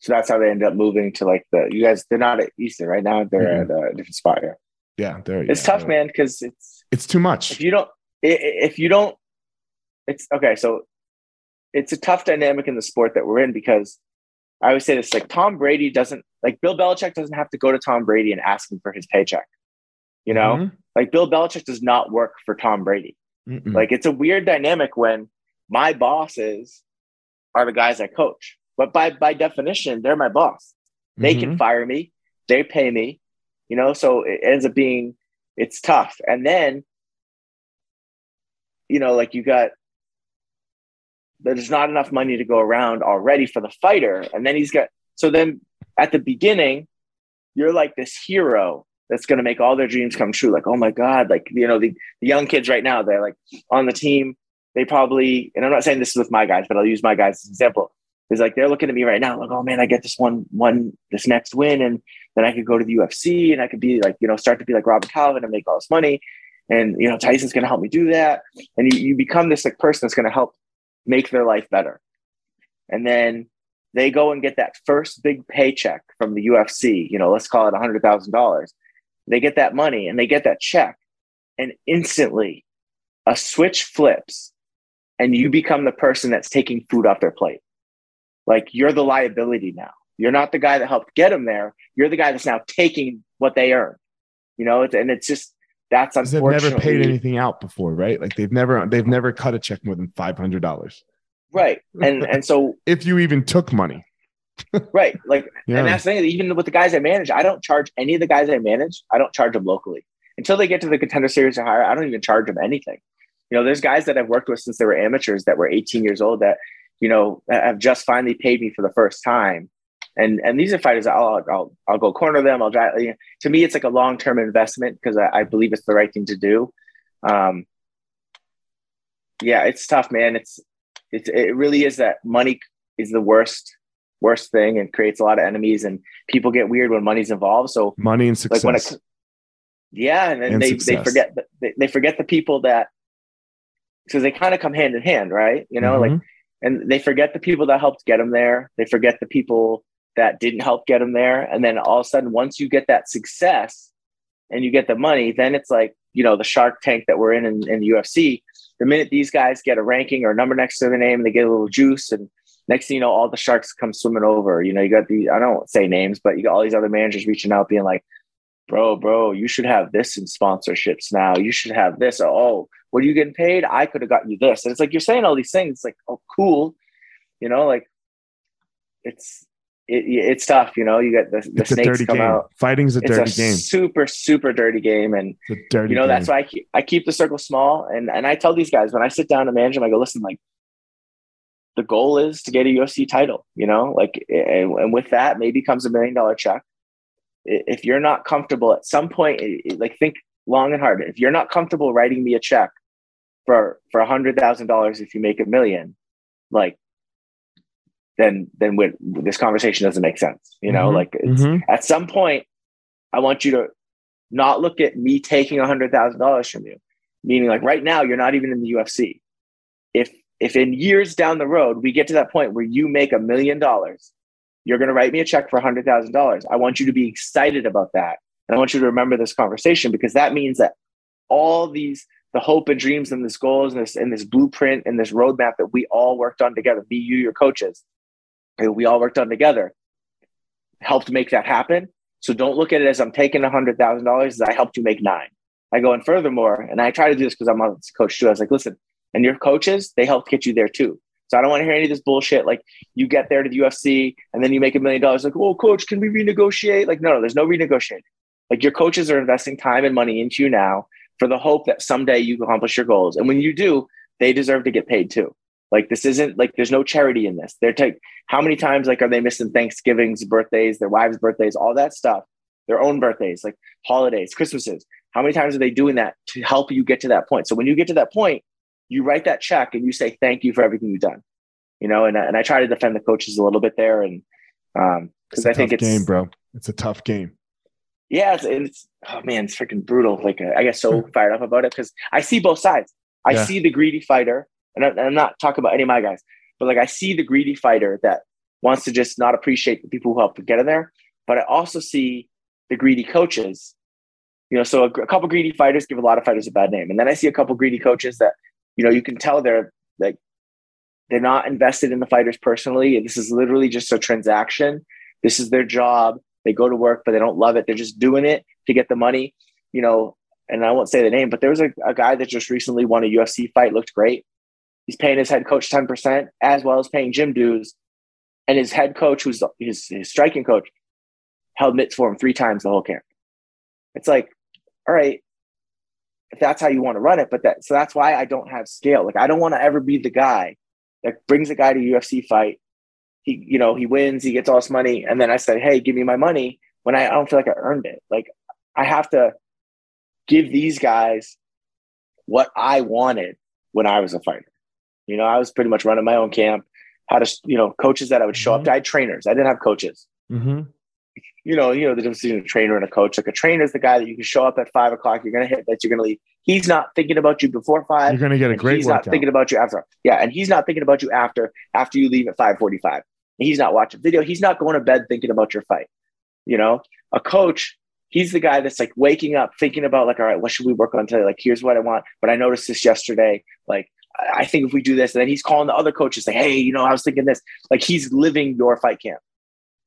So that's how they ended up moving to like the you guys. They're not at Easton right now. They're mm-hmm. at a different spot here. Yeah, they're. It's yeah, tough, they're, man, because it's it's too much. If you don't, if you don't, it's okay. So it's a tough dynamic in the sport that we're in because I always say this: like Tom Brady doesn't like Bill Belichick doesn't have to go to Tom Brady and ask him for his paycheck. You know, mm-hmm. like Bill Belichick does not work for Tom Brady. Mm-mm. Like it's a weird dynamic when my bosses are the guys I coach, but by by definition, they're my boss. They mm-hmm. can fire me, they pay me, you know. So it ends up being it's tough. And then, you know, like you got there's not enough money to go around already for the fighter, and then he's got so then at the beginning, you're like this hero that's going to make all their dreams come true. Like, oh my God, like, you know, the, the young kids right now, they're like on the team. They probably, and I'm not saying this is with my guys, but I'll use my guys as an example. is like they're looking at me right now, like, oh man, I get this one, one, this next win, and then I could go to the UFC and I could be like, you know, start to be like Robert Calvin and make all this money. And you know, Tyson's gonna help me do that. And you, you become this like person that's gonna help make their life better. And then they go and get that first big paycheck from the UFC, you know, let's call it a hundred thousand dollars. They get that money and they get that check, and instantly a switch flips and you become the person that's taking food off their plate. Like you're the liability now. You're not the guy that helped get them there. You're the guy that's now taking what they earn. You know, and it's just that's unfortunately they've never paid anything out before, right? Like they've never they've never cut a check more than five hundred dollars. Right. And and so if you even took money. right. Like yeah. and that's the thing, even with the guys I manage, I don't charge any of the guys I manage, I don't charge them locally. Until they get to the contender series or higher, I don't even charge them anything. You know, there's guys that I've worked with since they were amateurs that were 18 years old that, you know, have just finally paid me for the first time. And and these are fighters I'll I'll I'll go corner them. I'll drive. You know, to me, it's like a long term investment because I, I, believe it's the right thing to do. Um, yeah, it's tough, man. It's it's it really is that money is the worst worst thing and creates a lot of enemies and people get weird when money's involved. So money and success. Like when it, yeah, and then and they, they forget they, they forget the people that because they kind of come hand in hand, right? You know, mm-hmm. like, and they forget the people that helped get them there. They forget the people that didn't help get them there. And then all of a sudden, once you get that success and you get the money, then it's like, you know, the shark tank that we're in, in in, the UFC. The minute these guys get a ranking or a number next to their name, they get a little juice. And next thing you know, all the sharks come swimming over. You know, you got the, I don't say names, but you got all these other managers reaching out, being like, bro, bro, you should have this in sponsorships now. You should have this. Oh, what are you getting paid? I could have gotten you this. And it's like you're saying all these things. It's like, oh, cool. You know, like it's it, it's tough. You know, you get the, the snakes come game. out. Fighting's a it's dirty a game. Super, super dirty game. And dirty you know, game. that's why I keep I keep the circle small. And and I tell these guys when I sit down to manage them, I go, listen, like the goal is to get a UFC title. You know, like and, and with that, maybe comes a million dollar check. If you're not comfortable at some point, like think long and hard. If you're not comfortable writing me a check for for a hundred thousand dollars if you make a million, like then then with, this conversation doesn't make sense. You know, mm-hmm. like mm-hmm. at some point, I want you to not look at me taking a hundred thousand dollars from you. Meaning, like right now, you're not even in the UFC. If if in years down the road we get to that point where you make a million dollars, you're going to write me a check for a hundred thousand dollars. I want you to be excited about that, and I want you to remember this conversation because that means that all these the hope and dreams and this goals and this and this blueprint and this roadmap that we all worked on together be you, your coaches, we all worked on together, helped make that happen. So don't look at it as I'm taking a hundred thousand dollars, I helped you make nine. I go and furthermore, and I try to do this because I'm a coach too. I was like, listen, and your coaches, they helped get you there too. So I don't want to hear any of this bullshit. Like you get there to the UFC and then you make a million dollars. Like, oh, coach, can we renegotiate? Like, no, no, there's no renegotiating. Like your coaches are investing time and money into you now for the hope that someday you accomplish your goals. And when you do, they deserve to get paid too. Like this isn't like there's no charity in this. They're take how many times like are they missing Thanksgivings, birthdays, their wives' birthdays, all that stuff, their own birthdays, like holidays, Christmases. How many times are they doing that to help you get to that point? So when you get to that point, you write that check and you say thank you for everything you've done. You know, and and I try to defend the coaches a little bit there, and um, because I think it's game, bro. It's a tough game yeah, it's, it's oh man, it's freaking brutal. Like I get so fired up about it because I see both sides. I yeah. see the greedy fighter, and, I, am not talking about any of my guys, but like I see the greedy fighter that wants to just not appreciate the people who helped get in there. But I also see the greedy coaches. You know, so a, a couple greedy fighters give a lot of fighters a bad name, and then I see a couple greedy coaches that you know you can tell they're like they're not invested in the fighters personally. This is literally just a transaction. This is their job they go to work, but they don't love it. They're just doing it to get the money, you know. And I won't say the name, but there was a, a guy that just recently won a UFC fight, looked great. He's paying his head coach 10%, as well as paying gym dues. And his head coach, who's his, his striking coach, held mitts for him three times the whole camp. It's like, all right, if that's how you want to run it, but that so that's why I don't have scale. Like I don't want to ever be the guy that brings a guy to UFC fight he, you know, he wins, he gets all this money. And then I said, Hey, give me my money when I, I don't feel like I earned it. Like I have to give these guys what I wanted when I was a fighter. You know, I was pretty much running my own camp. how to, you know, coaches that I would show Mhm. up to. I had trainers. I didn't have coaches. Mm-hmm. You know, you know the difference between a trainer and a coach. Like a trainer is the guy that you can show up at five o'clock. You're gonna hit that. You're gonna leave. He's not thinking about you before five. You're going to get a great he's workout. not thinking about you after. Yeah, and he's not thinking about you after after you leave at five forty five. He's not watching video. He's not going to bed thinking about your fight. You know, a coach. He's the guy that's like waking up thinking about like, all right, what should we work on today? Like, here's what I want. But I noticed this yesterday. Like, I think if we do this, and then he's calling the other coaches like, hey, you know, I was thinking this. Like, he's living your fight camp.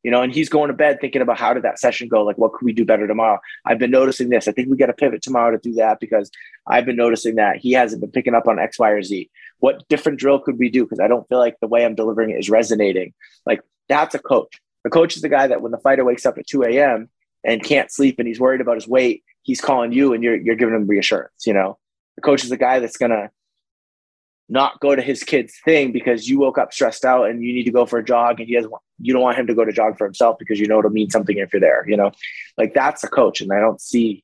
You know, and he's going to bed thinking about how did that session go? Like, what could we do better tomorrow? I've been noticing this. I think we got to pivot tomorrow to do that because I've been noticing that he hasn't been picking up on X, Y, or Z. What different drill could we do? Because I don't feel like the way I'm delivering it is resonating. Like that's a coach. The coach is the guy that when the fighter wakes up at 2 a.m. and can't sleep and he's worried about his weight, he's calling you and you're you're giving him reassurance. You know, the coach is the guy that's gonna not go to his kid's thing because you woke up stressed out and you need to go for a jog and he doesn't want you don't want him to go to jog for himself because you know it'll mean something if you're there. You know, like that's a coach, and I don't see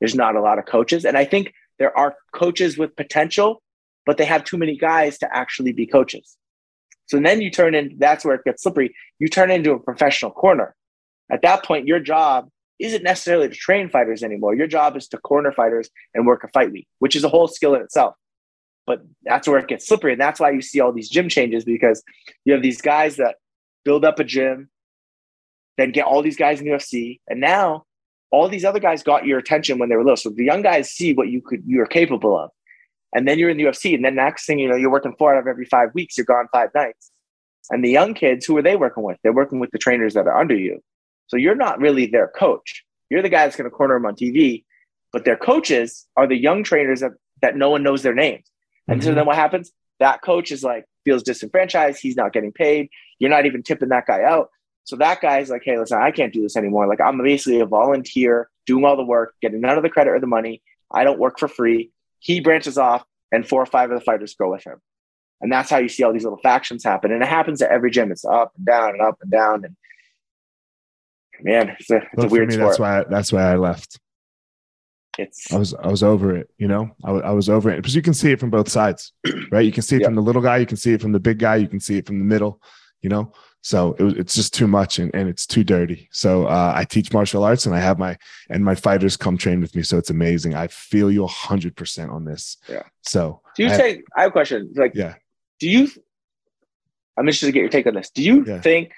there's not a lot of coaches. And I think there are coaches with potential, but they have too many guys to actually be coaches. So then you turn in, that's where it gets slippery. You turn into a professional corner. At that point, your job isn't necessarily to train fighters anymore. Your job is to corner fighters and work a fight week, which is a whole skill in itself. But that's where it gets slippery. And that's why you see all these gym changes because you have these guys that build up a gym, then get all these guys in the UFC. And now all these other guys got your attention when they were little. So the young guys see what you could you are capable of. And then you're in the UFC. And then next thing you know, you're working four out of every five weeks, you're gone five nights. And the young kids, who are they working with? They're working with the trainers that are under you. So you're not really their coach. You're the guy that's going to corner them on TV. But their coaches are the young trainers that, that no one knows their names. And so Mhm. then what happens? That coach is like, feels disenfranchised. He's not getting paid. You're not even tipping that guy out. So that guy's like, hey, listen, I can't do this anymore. Like, I'm basically a volunteer doing all the work, getting none of the credit or the money. I don't work for free. He branches off, and four or five of the fighters go with him. And that's how you see all these little factions happen. And it happens at every gym. It's up and down and up and down. And man, it's a, it's a weird me, sport. that's why that's why I left. It's I was I was over it, you know. I, I was over it because you can see it from both sides, right? You can see it Yeah. from the little guy, you can see it from the big guy, you can see it from the middle, you know. So it was, it's just too much and, and it's too dirty. So uh, I teach martial arts and I have my and my fighters come train with me. So it's amazing. I feel you hundred percent on this. Yeah. So do you I- take, I have a question. Like, yeah, do you, I'm interested to get your take on this. Do you Yeah. think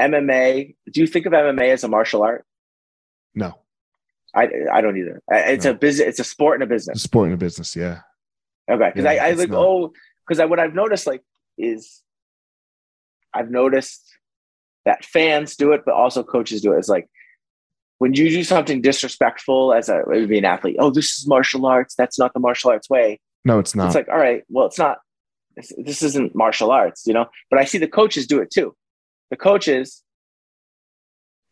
MMA, do you think of MMA as a martial art? no, I, I don't either. It's No. a business, it's a sport and a it's business. sport and a business. Yeah, Okay. Cause Yeah, I, I like, not. oh, cause I, what I've noticed like is I've noticed that fans do it, but also coaches do it. It's like when you do something disrespectful as a maybe an athlete, oh, this is martial arts. That's not the martial arts way. no, it's not. It's like, all right, well, it's not, this, this isn't martial arts, you know? But I see the coaches do it too. The coaches,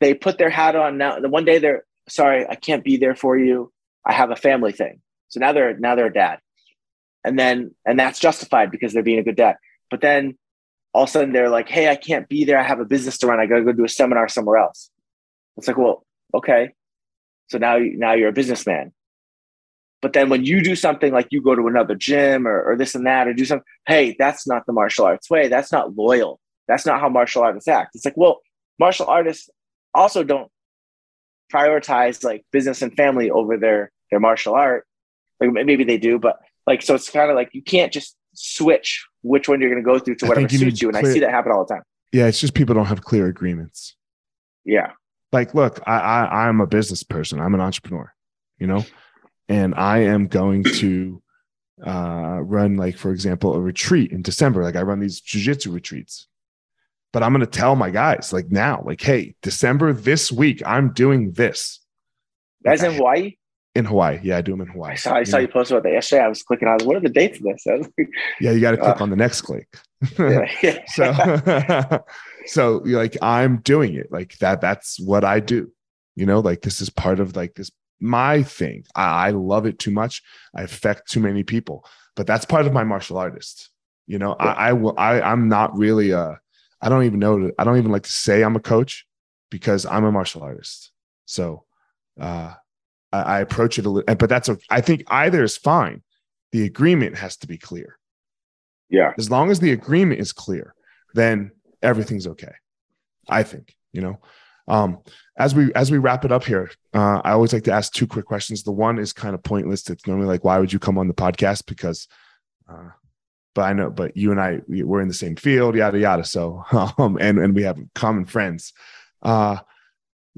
they put their hat on now. The one day they're sorry, I can't be there for you. I have a family thing. So now they're now they're a dad. And then and that's justified because they're being a good dad. But then all of a sudden they're like, hey, I can't be there. I have a business to run. I gotta go do a seminar somewhere else. It's like, well, okay. So now you now you're a businessman. But then when you do something like you go to another gym or, or this and that, or do something, hey, that's not the martial arts way. That's not loyal. That's not how martial artists act. It's like, well, martial artists also don't prioritize like business and family over their their martial art. Like maybe they do, but like so it's kind of like you can't just switch which one you're going to go through to whatever you suits you. And I see that happen all the time. yeah, it's just people don't have clear agreements. Yeah. like look I, I i'm a business person i'm an entrepreneur you know and i am going to uh run like for example a retreat in december like i run these jiu-jitsu retreats but i'm going to tell my guys like now like hey december this week i'm doing this That's Like, in Hawaii. in hawaii yeah i do them in hawaii I saw I you saw know? you post about that yesterday. I was clicking on what are the dates of this? Like, yeah you got to click Uh, on the next click yeah. so so like i'm doing it like that that's what i do you know like this is part of like this my thing I, I love it too much i affect too many people but that's part of my martial artist you know Yeah. I, I will i i'm not really uh i don't even know i don't even like to say i'm a coach because i'm a martial artist so uh i, I approach it a little but that's a, i think either is fine the agreement has to be clear Yeah. As long as the agreement is clear, then everything's okay. I think, you know. Um, as we as we wrap it up here, uh, I always like to ask two quick questions. The one is kind of pointless. It's normally like, why would you come on the podcast? Because, uh, but I know, but you and I, we're in the same field, yada yada. So, um, and and we have common friends. Uh,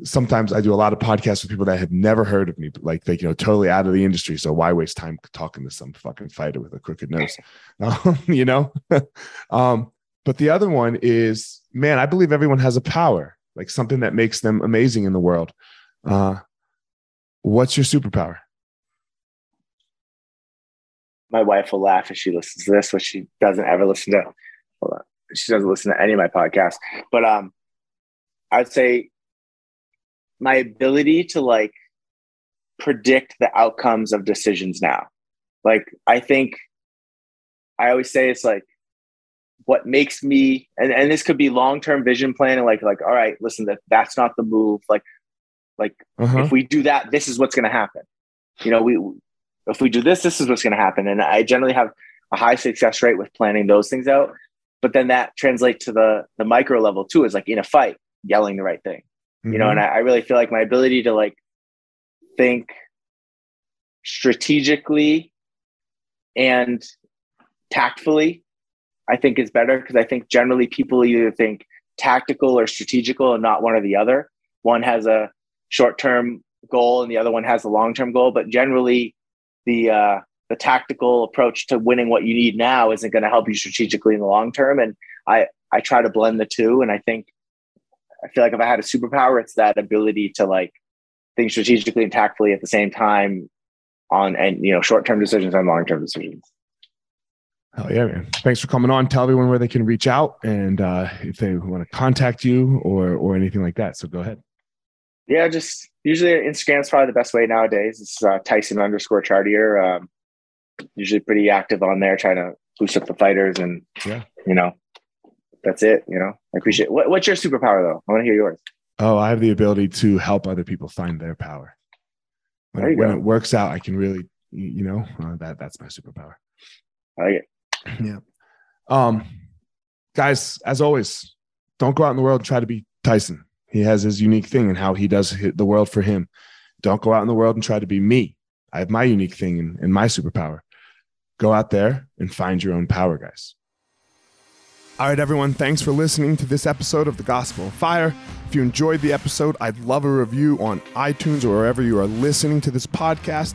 sometimes I do a lot of podcasts with people that have never heard of me, but like they, you know, totally out of the industry. So why waste time talking to some fucking fighter with a crooked nose? Um, you know? um, but the other one is, man, I believe everyone has a power, like something that makes them amazing in the world. Uh, what's your superpower? My wife will laugh if she listens to this, which she doesn't ever listen to. Hold on, she doesn't listen to any of my podcasts. But um, I'd say my ability to like predict the outcomes of decisions now. Like I think I always say it's like what makes me and, and this could be long-term vision planning like like all right listen that that's not the move like like uh-huh. if we do that this is what's going to happen you know we if we do this this is what's going to happen and i generally have a high success rate with planning those things out but then that translates to the the micro level too is like in a fight yelling the right thing mm-hmm. you know and mm-hmm. I, I really feel like my ability to like think strategically and tactfully i think is better because i think generally people either think tactical or strategical and not one or the other one has a short-term goal and the other one has a long-term goal but generally the uh the tactical approach to winning what you need now isn't going to help you strategically in the long term and i i try to blend the two and i think I feel like if I had a superpower, it's that ability to like think strategically and tactfully at the same time on and you know short term decisions and long term decisions. Oh yeah, man! Thanks for coming on. Tell everyone where they can reach out and uh, if they want to contact you or or anything like that. So go ahead. Yeah, just usually Instagram's probably the best way nowadays. It's uh, Tyson underscore Chartier. Um, usually pretty active on there, trying to boost up the fighters and yeah, you know, that's it. You know, I appreciate. It. What, what's your superpower though? I want to hear yours. Oh, I have the ability to help other people find their power. When, it, when it, works out, I can really, you know, uh, that that's my superpower. I like it. Yeah. Um, guys, as always, don't go out in the world and try to be Tyson. He has his unique thing and how he does the world for him. Don't go out in the world and try to be me. I have my unique thing and, and my superpower. Go out there and find your own power, guys. All right, everyone, thanks for listening to this episode of The Gospel of Fire. If you enjoyed the episode, I'd love a review on iTunes or wherever you are listening to this podcast.